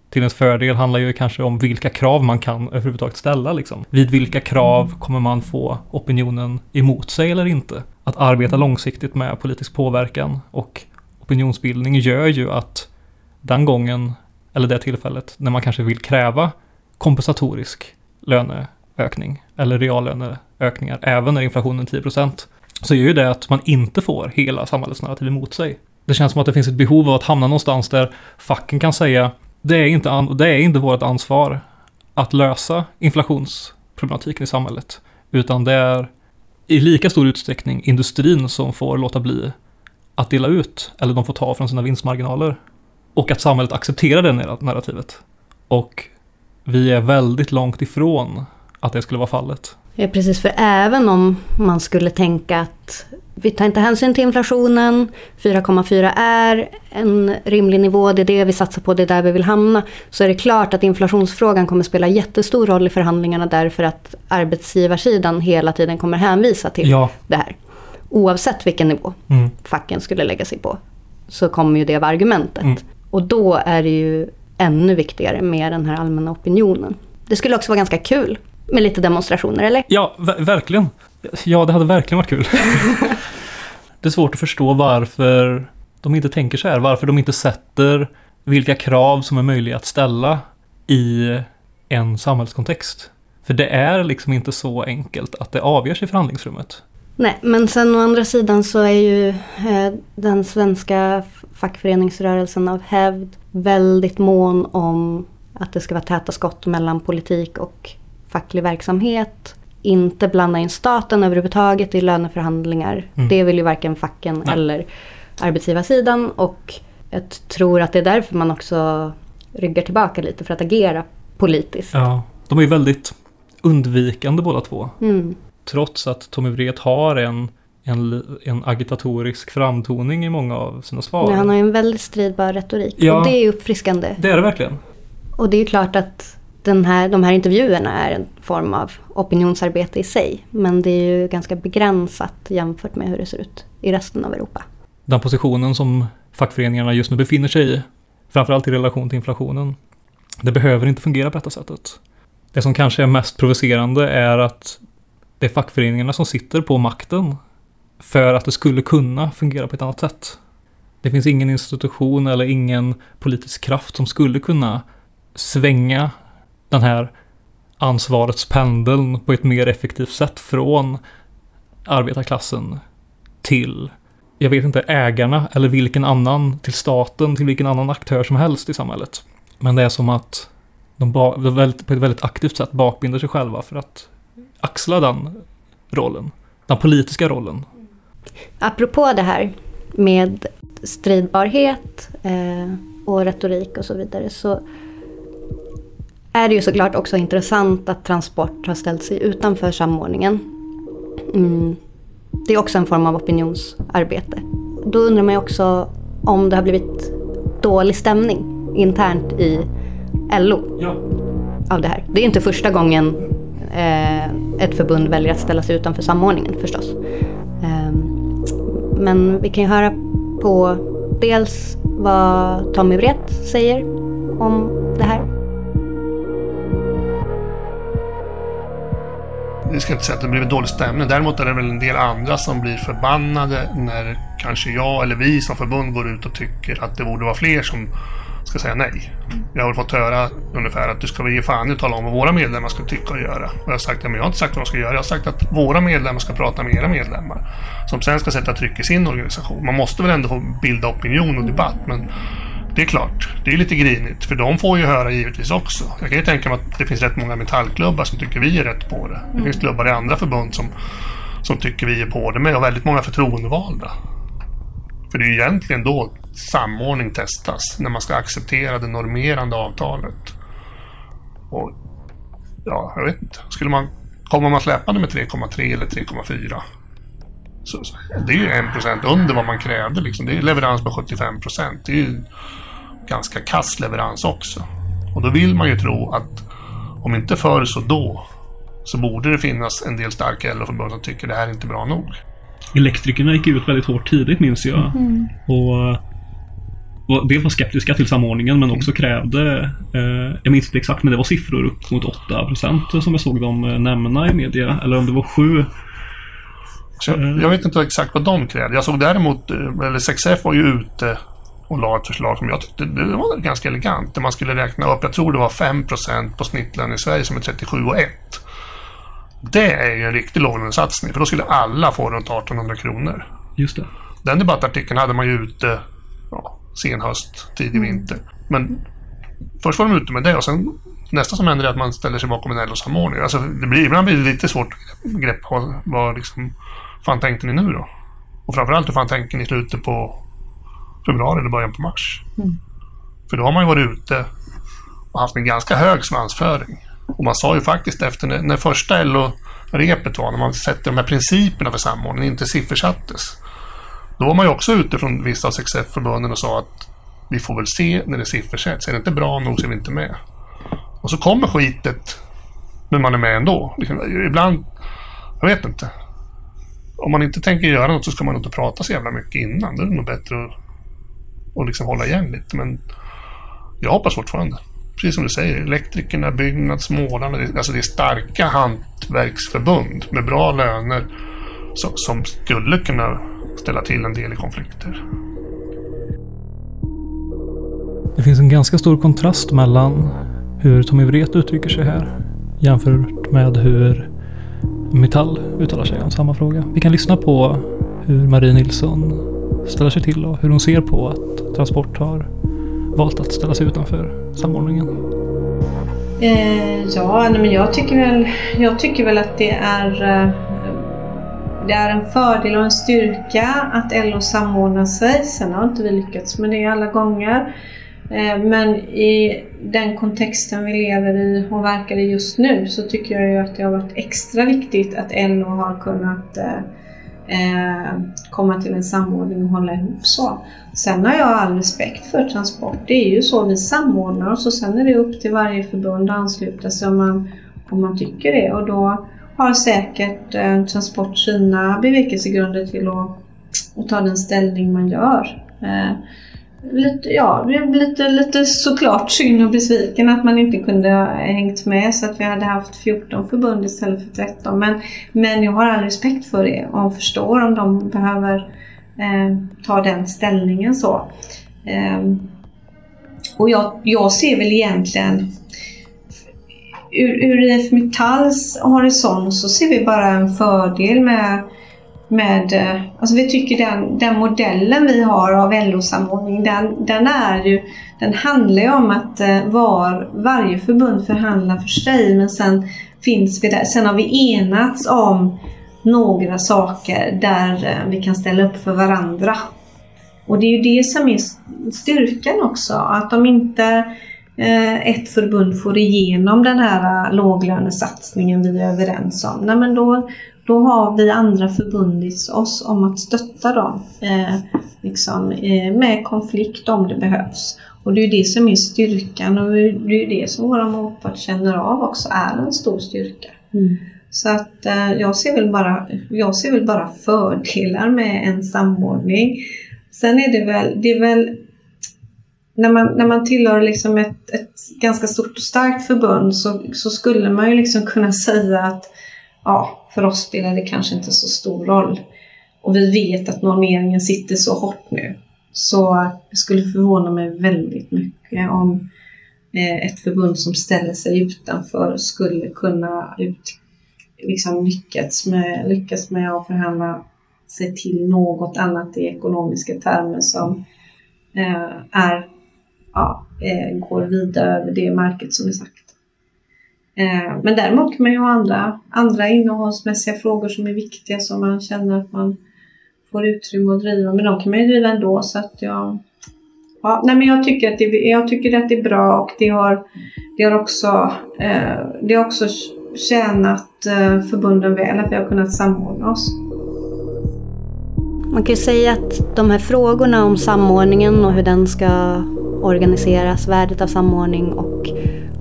till ens fördel handlar ju kanske om vilka krav man kan överhuvudtaget ställa. Liksom. Vid vilka krav kommer man få opinionen emot sig eller inte? Att arbeta långsiktigt med politisk påverkan och opinionsbildning gör ju att den gången, eller det tillfället, när man kanske vill kräva kompensatorisk löne ökning eller reallöneökningar, även när inflationen är 10 så gör ju det att man inte får hela samhällets narrativ emot sig. Det känns som att det finns ett behov av att hamna någonstans där facken kan säga det är inte, det är inte vårt ansvar att lösa inflationsproblematiken i samhället. Utan det är i lika stor utsträckning industrin som får låta bli att dela ut, eller de får ta från sina vinstmarginaler. Och att samhället accepterar det narrativet. Och vi är väldigt långt ifrån att det skulle vara fallet. Ja, precis. För även om man skulle tänka att vi tar inte hänsyn till inflationen, 4,4 är en rimlig nivå, det är det vi satsar på, det är där vi vill hamna. Så är det klart att inflationsfrågan kommer spela jättestor roll i förhandlingarna därför att arbetsgivarsidan hela tiden kommer hänvisa till ja. det här. Oavsett vilken nivå mm. facken skulle lägga sig på så kommer ju det vara argumentet. Mm. Och då är det ju ännu viktigare med den här allmänna opinionen. Det skulle också vara ganska kul med lite demonstrationer, eller? Ja, verkligen. Ja, det hade verkligen varit kul. <laughs> det är svårt att förstå varför de inte tänker så här. Varför de inte sätter vilka krav som är möjliga att ställa i en samhällskontext. För det är liksom inte så enkelt att det avgörs i förhandlingsrummet. Nej, men sen å andra sidan så är ju eh, den svenska fackföreningsrörelsen av hävd väldigt mån om att det ska vara täta skott mellan politik och facklig verksamhet. Inte blanda in staten överhuvudtaget i löneförhandlingar. Mm. Det vill ju varken facken Nej. eller arbetsgivarsidan. Och jag tror att det är därför man också ryggar tillbaka lite för att agera politiskt. Ja, de är ju väldigt undvikande båda två. Mm. Trots att Tommy Wret har en, en, en agitatorisk framtoning i många av sina svar. Ja, han har ju en väldigt stridbar retorik. Ja, och det är uppfriskande. Det är det verkligen. Och det är klart att den här, de här intervjuerna är en form av opinionsarbete i sig. Men det är ju ganska begränsat jämfört med hur det ser ut i resten av Europa. Den positionen som fackföreningarna just nu befinner sig i, framförallt i relation till inflationen, det behöver inte fungera på detta sättet. Det som kanske är mest provocerande är att det är fackföreningarna som sitter på makten för att det skulle kunna fungera på ett annat sätt. Det finns ingen institution eller ingen politisk kraft som skulle kunna svänga den här ansvarets pendeln på ett mer effektivt sätt från arbetarklassen till, jag vet inte, ägarna eller vilken annan, till staten, till vilken annan aktör som helst i samhället. Men det är som att de på ett väldigt aktivt sätt bakbinder sig själva för att axla den rollen, den politiska rollen. Apropå det här med stridbarhet eh, och retorik och så vidare så är det ju såklart också intressant att Transport har ställt sig utanför samordningen. Mm. Det är också en form av opinionsarbete. Då undrar man ju också om det har blivit dålig stämning internt i LO Ja. av det här. Det är inte första gången eh, ett förbund väljer att ställa sig utanför samordningen förstås. Eh, men vi kan ju höra på dels vad Tommy Wret säger om det här. Jag ska inte säga att det blivit dålig stämning. Däremot är det väl en del andra som blir förbannade när kanske jag eller vi som förbund går ut och tycker att det borde vara fler som ska säga nej. Jag har fått höra ungefär att du ska väl ge fan i att tala om vad våra medlemmar ska tycka och göra. Och jag har sagt, men jag har inte sagt vad de ska göra. Jag har sagt att våra medlemmar ska prata med era medlemmar. Som sen ska sätta tryck i sin organisation. Man måste väl ändå få bilda opinion och debatt. Men det är klart, det är lite grinigt. För de får ju höra givetvis också. Jag kan ju tänka mig att det finns rätt många metallklubbar som tycker vi är rätt på det. Det finns klubbar i andra förbund som, som tycker vi är på det med. Och väldigt många förtroendevalda. För det är ju egentligen då samordning testas. När man ska acceptera det normerande avtalet. Och ja, jag vet inte. Skulle man, kommer man släpande med 3,3 eller 3,4 så, så, det är ju 1% under vad man krävde. Liksom. Det är leverans på 75%. Det är ju ganska kass leverans också. Och då vill man ju tro att om inte förr så då så borde det finnas en del starka LO-förbund som tycker det här är inte bra nog. Elektrikerna gick ut väldigt hårt tidigt minns jag. Och, och dels var skeptiska till samordningen men också krävde, eh, jag minns inte exakt men det var siffror upp mot 8% som jag såg dem eh, nämna i media. Eller om det var 7 Så jag, jag vet inte exakt vad de krävde. Jag såg däremot, eh, eller 6F var ju ute och la ett förslag som jag tyckte det var ganska elegant. Där man skulle räkna upp, jag tror det var 5% på snittlön i Sverige som är 37 och 1. Det är ju en riktig låglönesatsning för då skulle alla få runt 1800 kronor. Just det. Den debattartikeln hade man ju ute ja, sen höst, tidig vinter. Men först var de ute med det och sen nästa som händer är att man ställer sig bakom en LO-samordning. Alltså, det blir, ibland blir det lite svårt grepp på vad liksom, fan tänkte ni nu då? Och framförallt hur fan tänker ni i slutet på februari eller början på mars? För då har man ju varit ute och haft en ganska hög svansföring. Och man sa ju faktiskt efter när, när första LO-repet var, när man sätter de här principerna för samordning, inte siffersattes. Då var man ju också ute från vissa av 6F-förbunden och sa att vi får väl se när det siffersätts. Är det inte bra nog så är vi inte med. Och så kommer skitet, men man är med ändå. Liksom, ibland, jag vet inte. Om man inte tänker göra något så ska man inte prata så jävla mycket innan. Då är det nog bättre att, och liksom hålla igen lite. Men jag hoppas fortfarande. Precis som du säger, elektrikerna, Byggnads, målarna. det- Alltså det är starka hantverksförbund med bra löner som, som skulle kunna ställa till en del i konflikter. Det finns en ganska stor kontrast mellan hur Tommy Wret uttrycker sig här jämfört med hur Metall uttalar sig om samma fråga. Vi kan lyssna på hur Marie Nilsson ställer sig till och hur hon ser på att Transport har valt att ställa sig utanför samordningen. Eh, ja, nej, men jag tycker, väl, jag tycker väl att det är, eh, det är en fördel och en styrka att LO samordnar sig. Sen har inte vi lyckats med det alla gånger. Eh, men i den kontexten vi lever i och verkar i just nu så tycker jag ju att det har varit extra viktigt att LO har kunnat eh, eh, komma till en samordning och hålla ihop så. Sen har jag all respekt för transport. Det är ju så vi samordnar oss och sen är det upp till varje förbund att ansluta sig om man, om man tycker det. Och då har säkert eh, transport sina bevekelsegrunder till att, att ta den ställning man gör. Eh, lite, ja, det lite, lite såklart synd och besviken att man inte kunde ha hängt med så att vi hade haft 14 förbund istället för 13. Men, men jag har all respekt för det och förstår om de behöver eh, ta den ställningen så. Eh, och jag, jag ser väl egentligen ur, ur IF Metalls horisont så ser vi bara en fördel med med, eh, alltså vi tycker den, den modellen vi har av LO-samordning, den, den är ju, den handlar ju om att eh, var, varje förbund förhandlar för sig men sen finns vi där, sen har vi enats om några saker där eh, vi kan ställa upp för varandra. Och det är ju det som är styrkan också, att om inte ett förbund får igenom den här låglönesatsningen vi är överens om. Nej, men då, då har vi andra förbundit oss om att stötta dem eh, liksom, eh, med konflikt om det behövs. Och det är det som är styrkan och det är det som våra motpart känner av också är en stor styrka. Mm. Så att eh, jag, ser väl bara, jag ser väl bara fördelar med en samordning. Sen är det väl, det är väl när man, när man tillhör liksom ett, ett ganska stort och starkt förbund så, så skulle man ju liksom kunna säga att ja, för oss spelar det kanske inte så stor roll. Och vi vet att normeringen sitter så hårt nu. Så det skulle förvåna mig väldigt mycket om eh, ett förbund som ställer sig utanför skulle kunna ut, liksom lyckas, med, lyckas med att förhandla sig till något annat i ekonomiska termer som eh, är, ja, eh, går vida över det märket som är sagt. Eh, men däremot kan man ju ha andra, andra innehållsmässiga frågor som är viktiga som man känner att man får utrymme att driva. Men de kan man ju driva ändå så att jag... Ja, nej men jag tycker att det, jag tycker att det är bra och det har, det har också, eh, det har också tjänat eh, förbunden väl att vi har kunnat samordna oss. Man kan ju säga att de här frågorna om samordningen och hur den ska organiseras, värdet av samordning och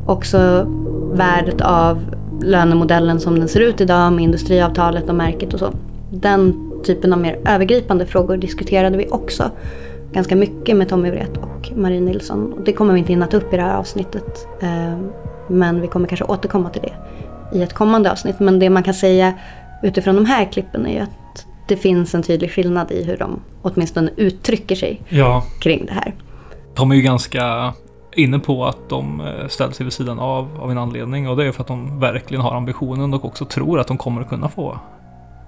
också värdet av lönemodellen som den ser ut idag med industriavtalet och märket och så. Den typen av mer övergripande frågor diskuterade vi också ganska mycket med Tommy Wret och Marie Nilsson. Det kommer vi inte hinna ta upp i det här avsnittet. Eh, men vi kommer kanske återkomma till det i ett kommande avsnitt. Men det man kan säga utifrån de här klippen är ju att det finns en tydlig skillnad i hur de åtminstone uttrycker sig ja. kring det här. De är ju ganska inne på att de eh, ställer sig vid sidan av av en anledning och det är för att de verkligen har ambitionen och också tror att de kommer att kunna få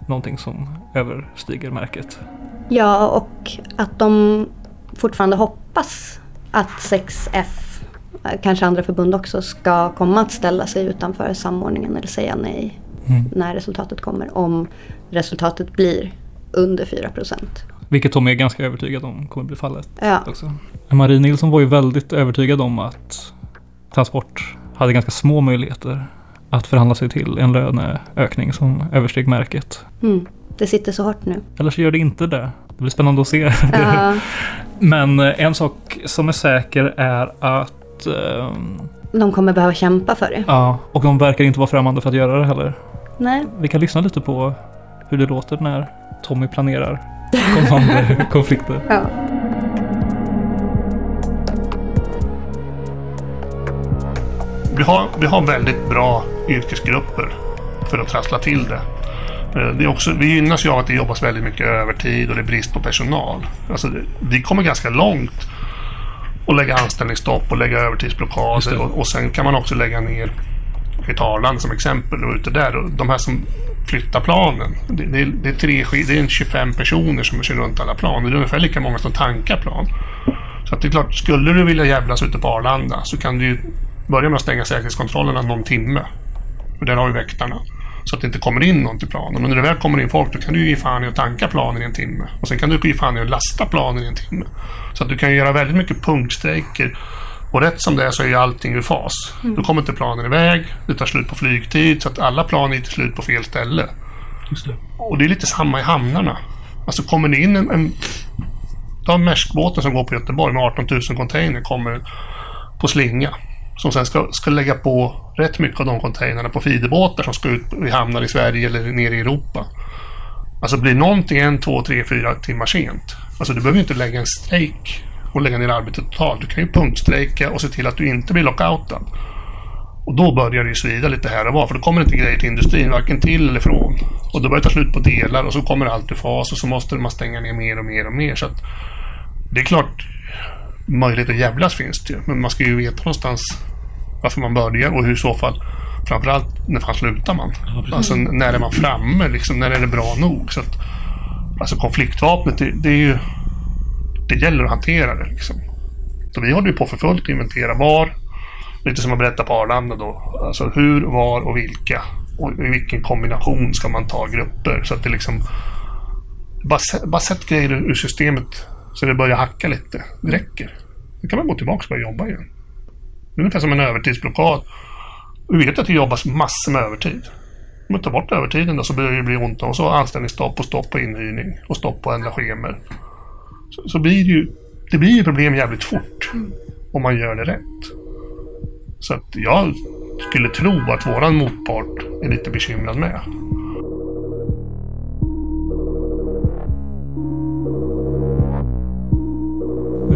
någonting som överstiger märket. Ja, och att de fortfarande hoppas att 6F, kanske andra förbund också, ska komma att ställa sig utanför samordningen eller säga nej mm. när resultatet kommer. Om resultatet blir under 4 procent. Vilket de är ganska övertygade om kommer bli fallet. Ja. Också. Marie Nilsson var ju väldigt övertygad om att Transport hade ganska små möjligheter att förhandla sig till en löneökning som översteg märket. Mm. Det sitter så hårt nu. Eller så gör det inte det. Det blir spännande att se. Ja. <laughs> Men eh, en sak som är säker är att um, de kommer behöva kämpa för det. Ja, och de verkar inte vara främmande för att göra det heller. Nej. Vi kan lyssna lite på hur det låter när Tommy planerar kommande konflikter. Ja. Vi har, vi har väldigt bra yrkesgrupper för att trassla till det. Eh, det är också, vi gynnas ju av att det jobbas väldigt mycket övertid och det är brist på personal. Alltså, vi kommer ganska långt och lägga anställningsstopp och lägga övertidsblockader och, och sen kan man också lägga ner i Arlanda som exempel och ute där. de här som flytta planen. Det, det, det, är tre, det är 25 personer som kör runt alla plan. Det är ungefär lika många som tankar plan. Så att det är klart, skulle du vilja jävlas ute på Arlanda så kan du ju börja med att stänga säkerhetskontrollerna någon timme. För där har vi väktarna. Så att det inte kommer in någon till planen. Men när det väl kommer in folk då kan du ju ge fan i att tanka planen i en timme. Och sen kan du ge fan i att lasta planen i en timme. Så att du kan göra väldigt mycket punktstrejker. Och rätt som det är så är ju allting ur fas. Mm. Då kommer inte planen iväg, det tar slut på flygtid, så att alla plan är till slut på fel ställe. Det. Och det är lite samma i hamnarna. Alltså kommer det in en... en ta Maerskbåten som går på Göteborg med 18 000 container kommer på slinga som sen ska, ska lägga på rätt mycket av de containrarna på feederbåtar som ska ut i hamnar i Sverige eller nere i Europa. Alltså blir någonting en, två, tre, fyra timmar sent. Alltså du behöver inte lägga en strejk och lägga ner arbetet totalt. Du kan ju punktstrejka och se till att du inte blir lockoutad. Och då börjar det ju svida lite här och var, för då kommer inte grejer till industrin, varken till eller från. Och då börjar det ta slut på delar och så kommer allt i fas och så måste man stänga ner mer och mer och mer. Så att det är klart, möjlighet att jävlas finns det ju. Men man ska ju veta någonstans varför man börjar och hur i så fall framförallt när fan slutar man? Ja, alltså när är man framme liksom? När är det bra nog? Så att, alltså konfliktvapnet, det, det är ju... Det gäller att hantera det liksom. Så vi håller ju på för fullt att inventera var, lite som att berätta på Arlanda då. Alltså hur, var och vilka. Och i vilken kombination ska man ta grupper? Så att det liksom... Bara, bara sätt grejer ur systemet Så det börjar hacka lite. Det räcker. Då kan man gå tillbaka och börja jobba igen. Det är ungefär som en övertidsblockad. Vi vet att det jobbas massor med övertid. Om man tar bort övertiden då så börjar det bli ont och så anställningsstopp och stopp på inhyrning och stopp på att ändra schemer. Så, så blir det ju det blir ju problem jävligt fort om man gör det rätt. Så att jag skulle tro att våran motpart är lite bekymrad med.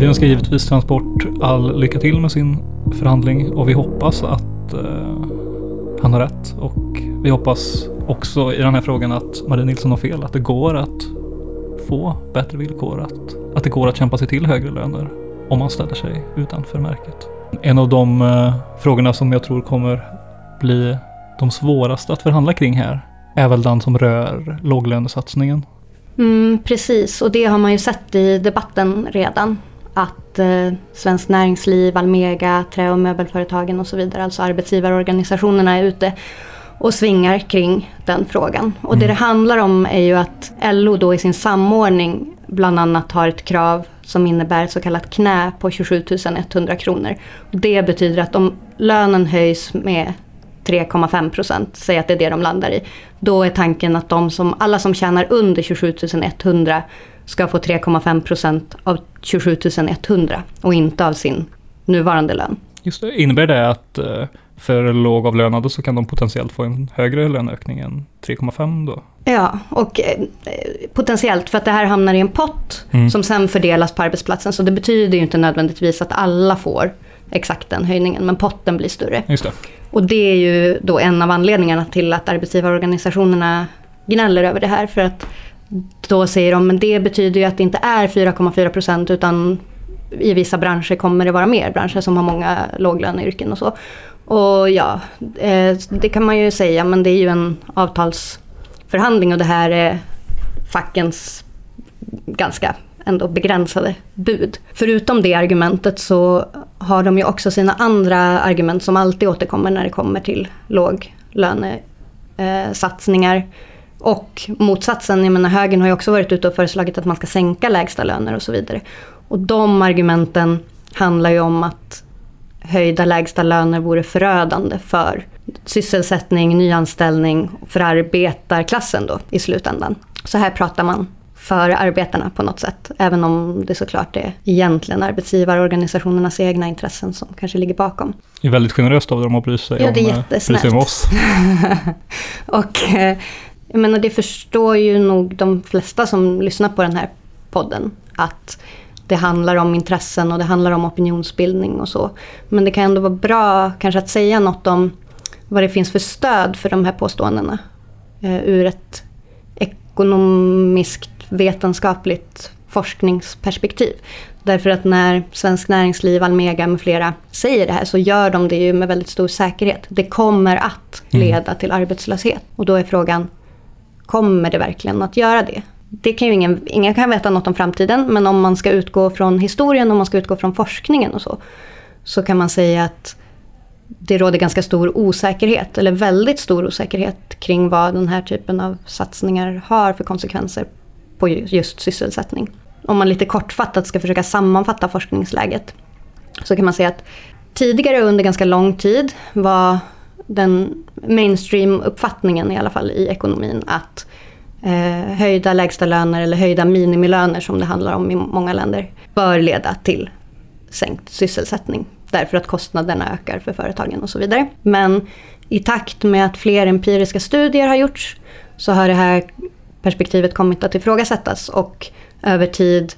Vi önskar givetvis Transport all lycka till med sin förhandling och vi hoppas att eh, han har rätt. Och vi hoppas också i den här frågan att Marie Nilsson har fel. Att det går att få bättre villkor. Att, att det går att kämpa sig till högre löner om man ställer sig utanför märket. En av de eh, frågorna som jag tror kommer bli de svåraste att förhandla kring här är väl den som rör låglönesatsningen. Mm, precis, och det har man ju sett i debatten redan. Att eh, Svenskt Näringsliv, Almega, Trä och möbelföretagen och så vidare, alltså arbetsgivarorganisationerna är ute och svingar kring den frågan. Och det det handlar om är ju att LO då i sin samordning bland annat har ett krav som innebär så kallat knä på 27 100 kronor. Det betyder att om lönen höjs med 3,5 procent, säg att det är det de landar i. Då är tanken att de som, alla som tjänar under 27 100 ska få 3,5 procent av 27 100 och inte av sin nuvarande lön. Just det. Innebär det att eh, för lågavlönade så kan de potentiellt få en högre löneökning än 3,5 då? Ja, och eh, potentiellt för att det här hamnar i en pott Mm. som sen fördelas på arbetsplatsen. Så det betyder ju inte nödvändigtvis att alla får exakt den höjningen, men potten blir större. Just det. Och det är ju då en av anledningarna till att arbetsgivarorganisationerna gnäller över det här. För att då säger de, men det betyder ju att det inte är 4,4 procent utan i vissa branscher kommer det vara mer branscher som har många låglöneyrken och så. Och ja, eh, det kan man ju säga, men det är ju en avtalsförhandling och det här är fackens ganska ändå begränsade bud. Förutom det argumentet så har de ju också sina andra argument som alltid återkommer när det kommer till låglönesatsningar. Och motsatsen, jag menar högern har ju också varit ute och föreslagit att man ska sänka lägsta löner och så vidare. Och de argumenten handlar ju om att höjda lägsta löner vore förödande för sysselsättning, nyanställning för arbetarklassen då i slutändan. Så här pratar man för arbetarna på något sätt. Även om det såklart är egentligen arbetsgivarorganisationernas egna intressen som kanske ligger bakom. Det är väldigt generöst av dem att bry sig, Ja, det är om, eh, bry sig om oss. <laughs> Och eh, jag menar, det förstår ju nog de flesta som lyssnar på den här podden. Att det handlar om intressen och det handlar om opinionsbildning och så. Men det kan ändå vara bra kanske att säga något om vad det finns för stöd för de här påståendena. Eh, ur ett ekonomiskt vetenskapligt forskningsperspektiv. Därför att när Svensk Näringsliv, Almega med flera säger det här så gör de det ju med väldigt stor säkerhet. Det kommer att leda till arbetslöshet. Och då är frågan, kommer det verkligen att göra det? Det kan ju ingen, ingen kan veta något om framtiden, men om man ska utgå från historien, om man ska utgå från forskningen och så, så kan man säga att det råder ganska stor osäkerhet, eller väldigt stor osäkerhet kring vad den här typen av satsningar har för konsekvenser på just sysselsättning. Om man lite kortfattat ska försöka sammanfatta forskningsläget så kan man säga att tidigare under ganska lång tid var den mainstream-uppfattningen i alla fall i ekonomin att eh, höjda lägsta löner eller höjda minimilöner som det handlar om i många länder bör leda till sänkt sysselsättning. Därför att kostnaderna ökar för företagen och så vidare. Men i takt med att fler empiriska studier har gjorts så har det här perspektivet kommit att ifrågasättas och över tid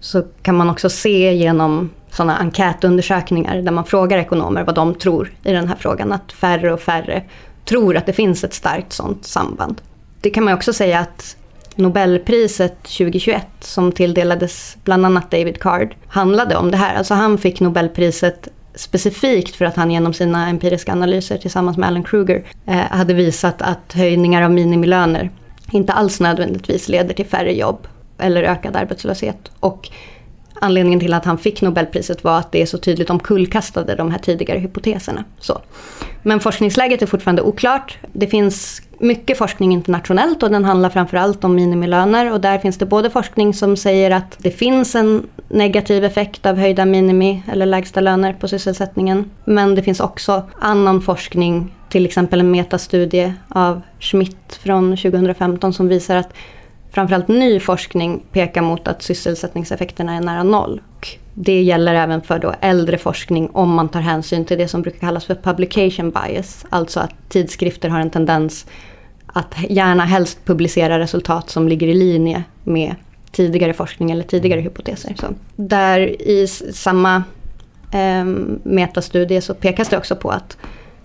så kan man också se genom sådana enkätundersökningar där man frågar ekonomer vad de tror i den här frågan att färre och färre tror att det finns ett starkt sådant samband. Det kan man också säga att Nobelpriset 2021 som tilldelades bland annat David Card handlade om det här. Alltså han fick Nobelpriset specifikt för att han genom sina empiriska analyser tillsammans med Alan Kruger eh, hade visat att höjningar av minimilöner inte alls nödvändigtvis leder till färre jobb eller ökad arbetslöshet. Och anledningen till att han fick Nobelpriset var att det är så tydligt omkullkastade de här tidigare hypoteserna. Så. Men forskningsläget är fortfarande oklart. Det finns mycket forskning internationellt och den handlar framförallt om minimilöner och där finns det både forskning som säger att det finns en negativ effekt av höjda minimi eller lägsta löner på sysselsättningen. Men det finns också annan forskning, till exempel en metastudie av Schmidt från 2015 som visar att framförallt ny forskning pekar mot att sysselsättningseffekterna är nära noll. Och det gäller även för då äldre forskning om man tar hänsyn till det som brukar kallas för publication bias. Alltså att tidskrifter har en tendens att gärna helst publicera resultat som ligger i linje med tidigare forskning eller tidigare hypoteser. Så där i samma eh, metastudie så pekas det också på att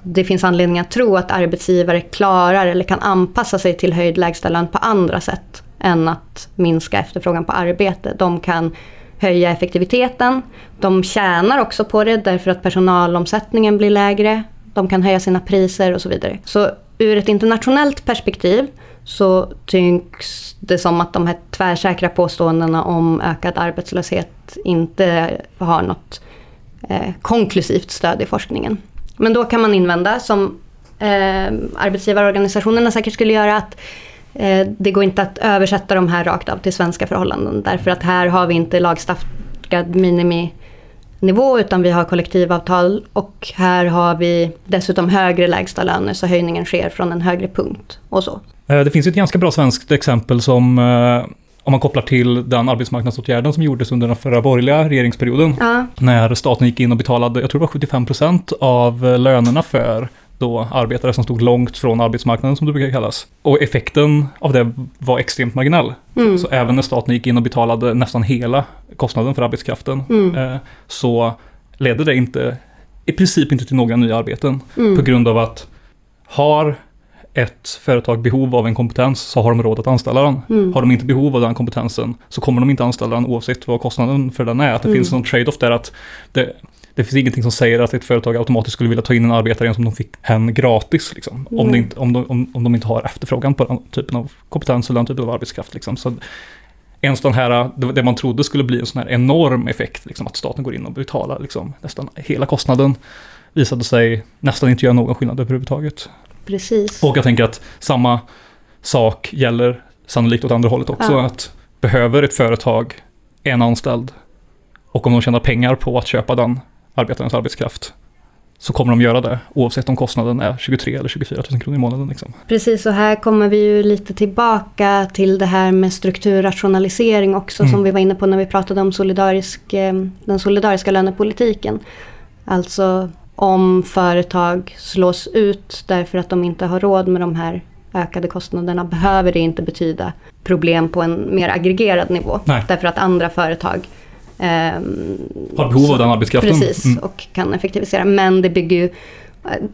det finns anledning att tro att arbetsgivare klarar eller kan anpassa sig till höjd lägstalön på andra sätt än att minska efterfrågan på arbete. De kan höja effektiviteten. De tjänar också på det därför att personalomsättningen blir lägre. De kan höja sina priser och så vidare. Så ur ett internationellt perspektiv så tycks det som att de här tvärsäkra påståendena om ökad arbetslöshet inte har något eh, konklusivt stöd i forskningen. Men då kan man invända, som eh, arbetsgivarorganisationerna säkert skulle göra, att eh, det går inte att översätta de här rakt av till svenska förhållanden. Därför att här har vi inte lagstadgad miniminivå utan vi har kollektivavtal och här har vi dessutom högre lägsta löner så höjningen sker från en högre punkt och så. Eh, det finns ett ganska bra svenskt exempel som eh, om man kopplar till den arbetsmarknadsåtgärden som gjordes under den förra borgerliga regeringsperioden. Ja. När staten gick in och betalade, jag tror det var 75 procent av lönerna för då arbetare som stod långt från arbetsmarknaden som det brukar kallas. Och effekten av det var extremt marginell. Mm. Så även när staten gick in och betalade nästan hela kostnaden för arbetskraften Mm. eh, så ledde det inte, i princip inte till några nya arbeten. Mm. På grund av att har ett företag behov av en kompetens så har de råd att anställa den. Mm. Har de inte behov av den kompetensen så kommer de inte anställa den oavsett vad kostnaden för den är. Att det Mm. finns någon trade-off där att det, det finns ingenting som säger att ett företag automatiskt skulle vilja ta in en arbetare som de fick hen gratis. Liksom, om, Mm. det inte, om, de, om, om de inte har efterfrågan på den typen av kompetens eller den typen av arbetskraft. Liksom. Så en sån här, det, det man trodde skulle bli en sån här enorm effekt, liksom, att staten går in och betalar liksom, nästan hela kostnaden, visade sig nästan inte göra någon skillnad överhuvudtaget. Precis. Och jag tänker att samma sak gäller sannolikt åt andra hållet också. Ja. Att behöver ett företag en anställd och om de tjänar pengar på att köpa den arbetarens arbetskraft så kommer de göra det oavsett om kostnaden är 23 eller 24 000 kronor i månaden. Liksom. Precis, och här kommer vi ju lite tillbaka till det här med strukturrationalisering också Mm. som vi var inne på när vi pratade om solidarisk, eh, den solidariska lönepolitiken. Alltså om företag slås ut därför att de inte har råd med de här ökade kostnaderna behöver det inte betyda problem på en mer aggregerad nivå. Nej. Därför att andra företag Har behov av den arbetskraften. Precis, Mm. och kan effektivisera. Men det bygger ju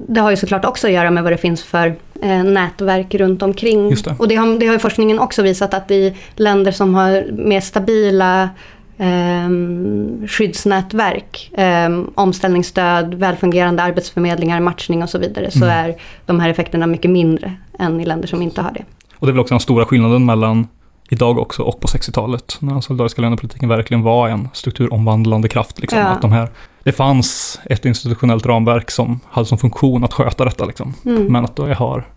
det har ju såklart också att göra med vad det finns för eh, nätverk runt omkring. Det. Och det har, det har forskningen också visat att i länder som har mer stabila ehm, skyddsnätverk, ehm, omställningsstöd, välfungerande arbetsförmedlingar, matchning och så vidare, så Mm. är de här effekterna mycket mindre än i länder som inte har det. Och det är väl också den stora skillnaden mellan idag också och på 60-talet. När den solidariska lönepolitiken verkligen var en strukturomvandlande kraft. Liksom, Ja. att de här, det fanns ett institutionellt ramverk som hade som funktion att sköta detta. Liksom. Mm. Men att då har,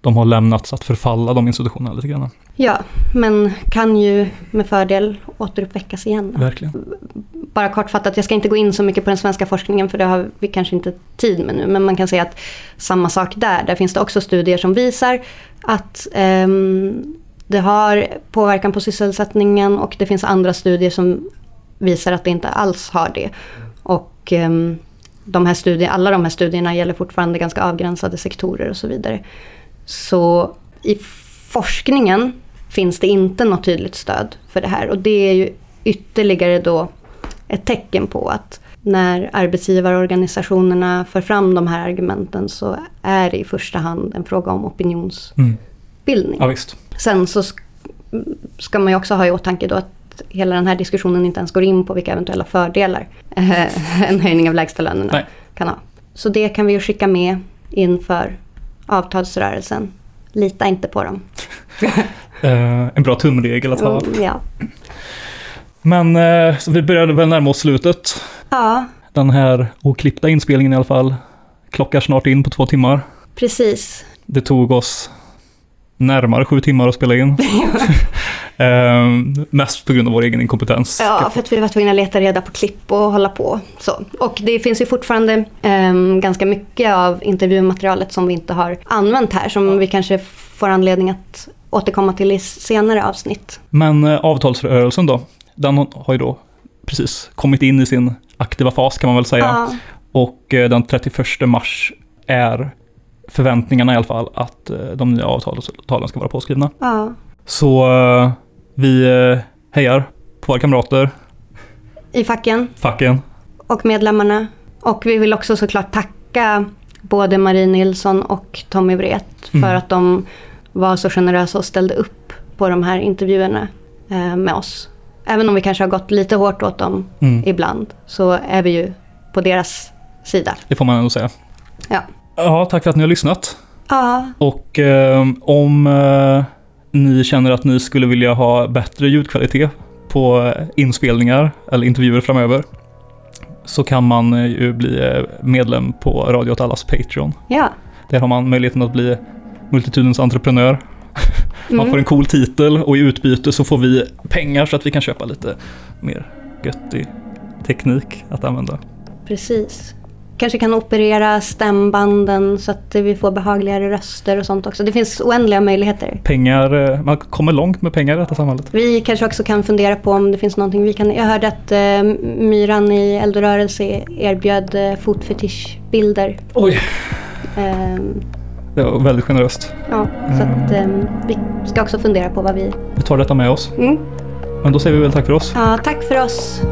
de har lämnats att förfalla, de institutionerna lite grann. Ja, men kan ju med fördel återuppväckas igen. Verkligen. bara kortfattat, jag ska inte gå in så mycket på den svenska forskningen för det har vi kanske inte tid med nu. Men man kan säga att samma sak där. Där finns det också studier som visar att ehm, det har påverkan på sysselsättningen och det finns andra studier som visar att det inte alls har det. Och ehm, de här studier, alla de här studierna gäller fortfarande ganska avgränsade sektorer och så vidare. Så i forskningen finns det inte något tydligt stöd för det här. Och det är ju ytterligare då ett tecken på att när arbetsgivarorganisationerna för fram de här argumenten så är det i första hand en fråga om opinionsbildning. Mm. Ja, visst. Sen så sk- ska man ju också ha i åtanke då att hela den här diskussionen inte ens går in på vilka eventuella fördelar eh, <laughs> en höjning av lägstalönerna Nej. kan ha. Så det kan vi ju skicka med inför avtalsrörelsen. Lita inte på dem. <laughs> Eh, en bra tumregel att ha. Mm, ja. Men eh, så vi började väl närma oss slutet. ja, Den här oklippta inspelningen i alla fall klockar snart in på två timmar. precis. Det tog oss närmare sju timmar att spela in. <laughs> Ehm, mest på grund av vår egen inkompetens. Ja, för att vi var tvungna att leta reda på klipp och hålla på. Så. Och det finns ju fortfarande ehm, ganska mycket av intervjumaterialet som vi inte har använt här. Som vi kanske får anledning att återkomma till i senare avsnitt. Men eh, avtalsrörelsen då, den har ju då precis kommit in i sin aktiva fas kan man väl säga. Ja, Och eh, den 31 mars är förväntningarna i alla fall att eh, de nya avtalen ska vara påskrivna. ja. Så eh, vi eh, hejar på våra kamrater, I facken facken. och medlemmarna. Och vi vill också såklart tacka både Marie Nilsson och Tommy Wret för Mm. att de var så generösa och ställde upp på de här intervjuerna med oss. Även om vi kanske har gått lite hårt åt dem Mm. ibland så är vi ju på deras sida. Det får man ändå säga. Ja. Ja, tack för att ni har lyssnat. Ja, Och eh, om eh, ni känner att ni skulle vilja ha bättre ljudkvalitet på eh, inspelningar eller intervjuer framöver så kan man eh, ju bli eh, medlem på Radio åt allas Patreon. ja. Där har man möjligheten att bli multitudens entreprenör. Man Mm. får en cool titel och i utbyte så får vi pengar så att vi kan köpa lite mer göttig teknik att använda. Precis. Kanske kan operera stämbanden så att vi får behagligare röster och sånt också. Det finns oändliga möjligheter. Pengar, eh, man kommer långt med pengar i detta samhället. Vi kanske också kan fundera på om det finns någonting vi kan... Jag hörde att eh, Myran i Eldorörelse erbjöd eh, fotfetischbilder. Oj! Ehm, Det var väldigt generöst. ja, så att ehm, vi ska också fundera på vad vi... Vi tar detta med oss. Mm. Men då säger vi väl tack för oss. Ja, tack för oss.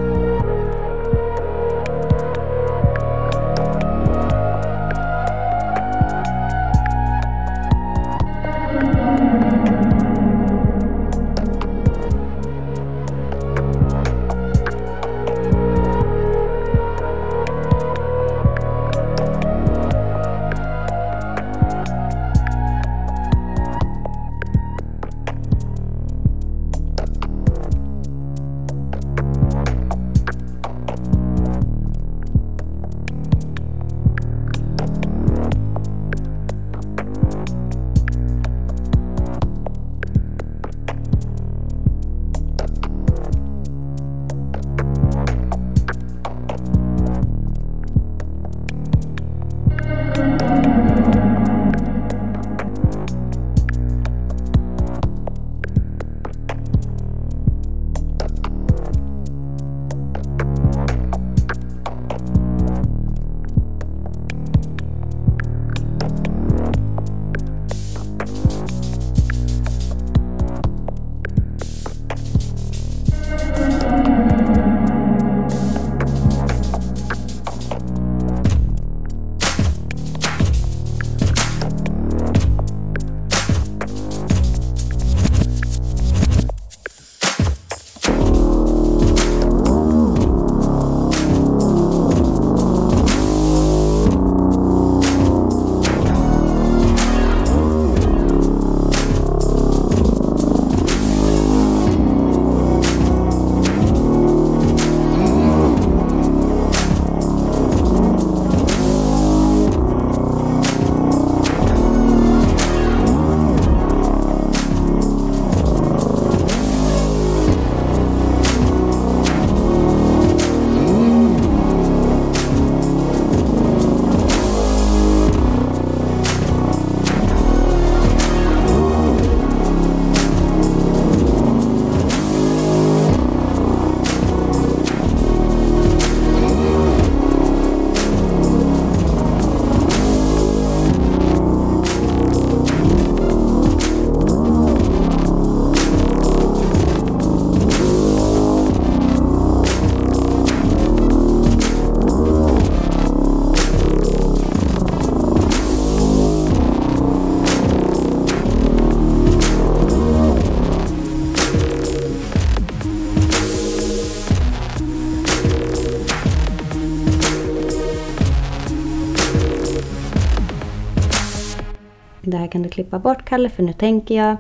Det här kan du klippa bort Kalle, för nu tänker jag.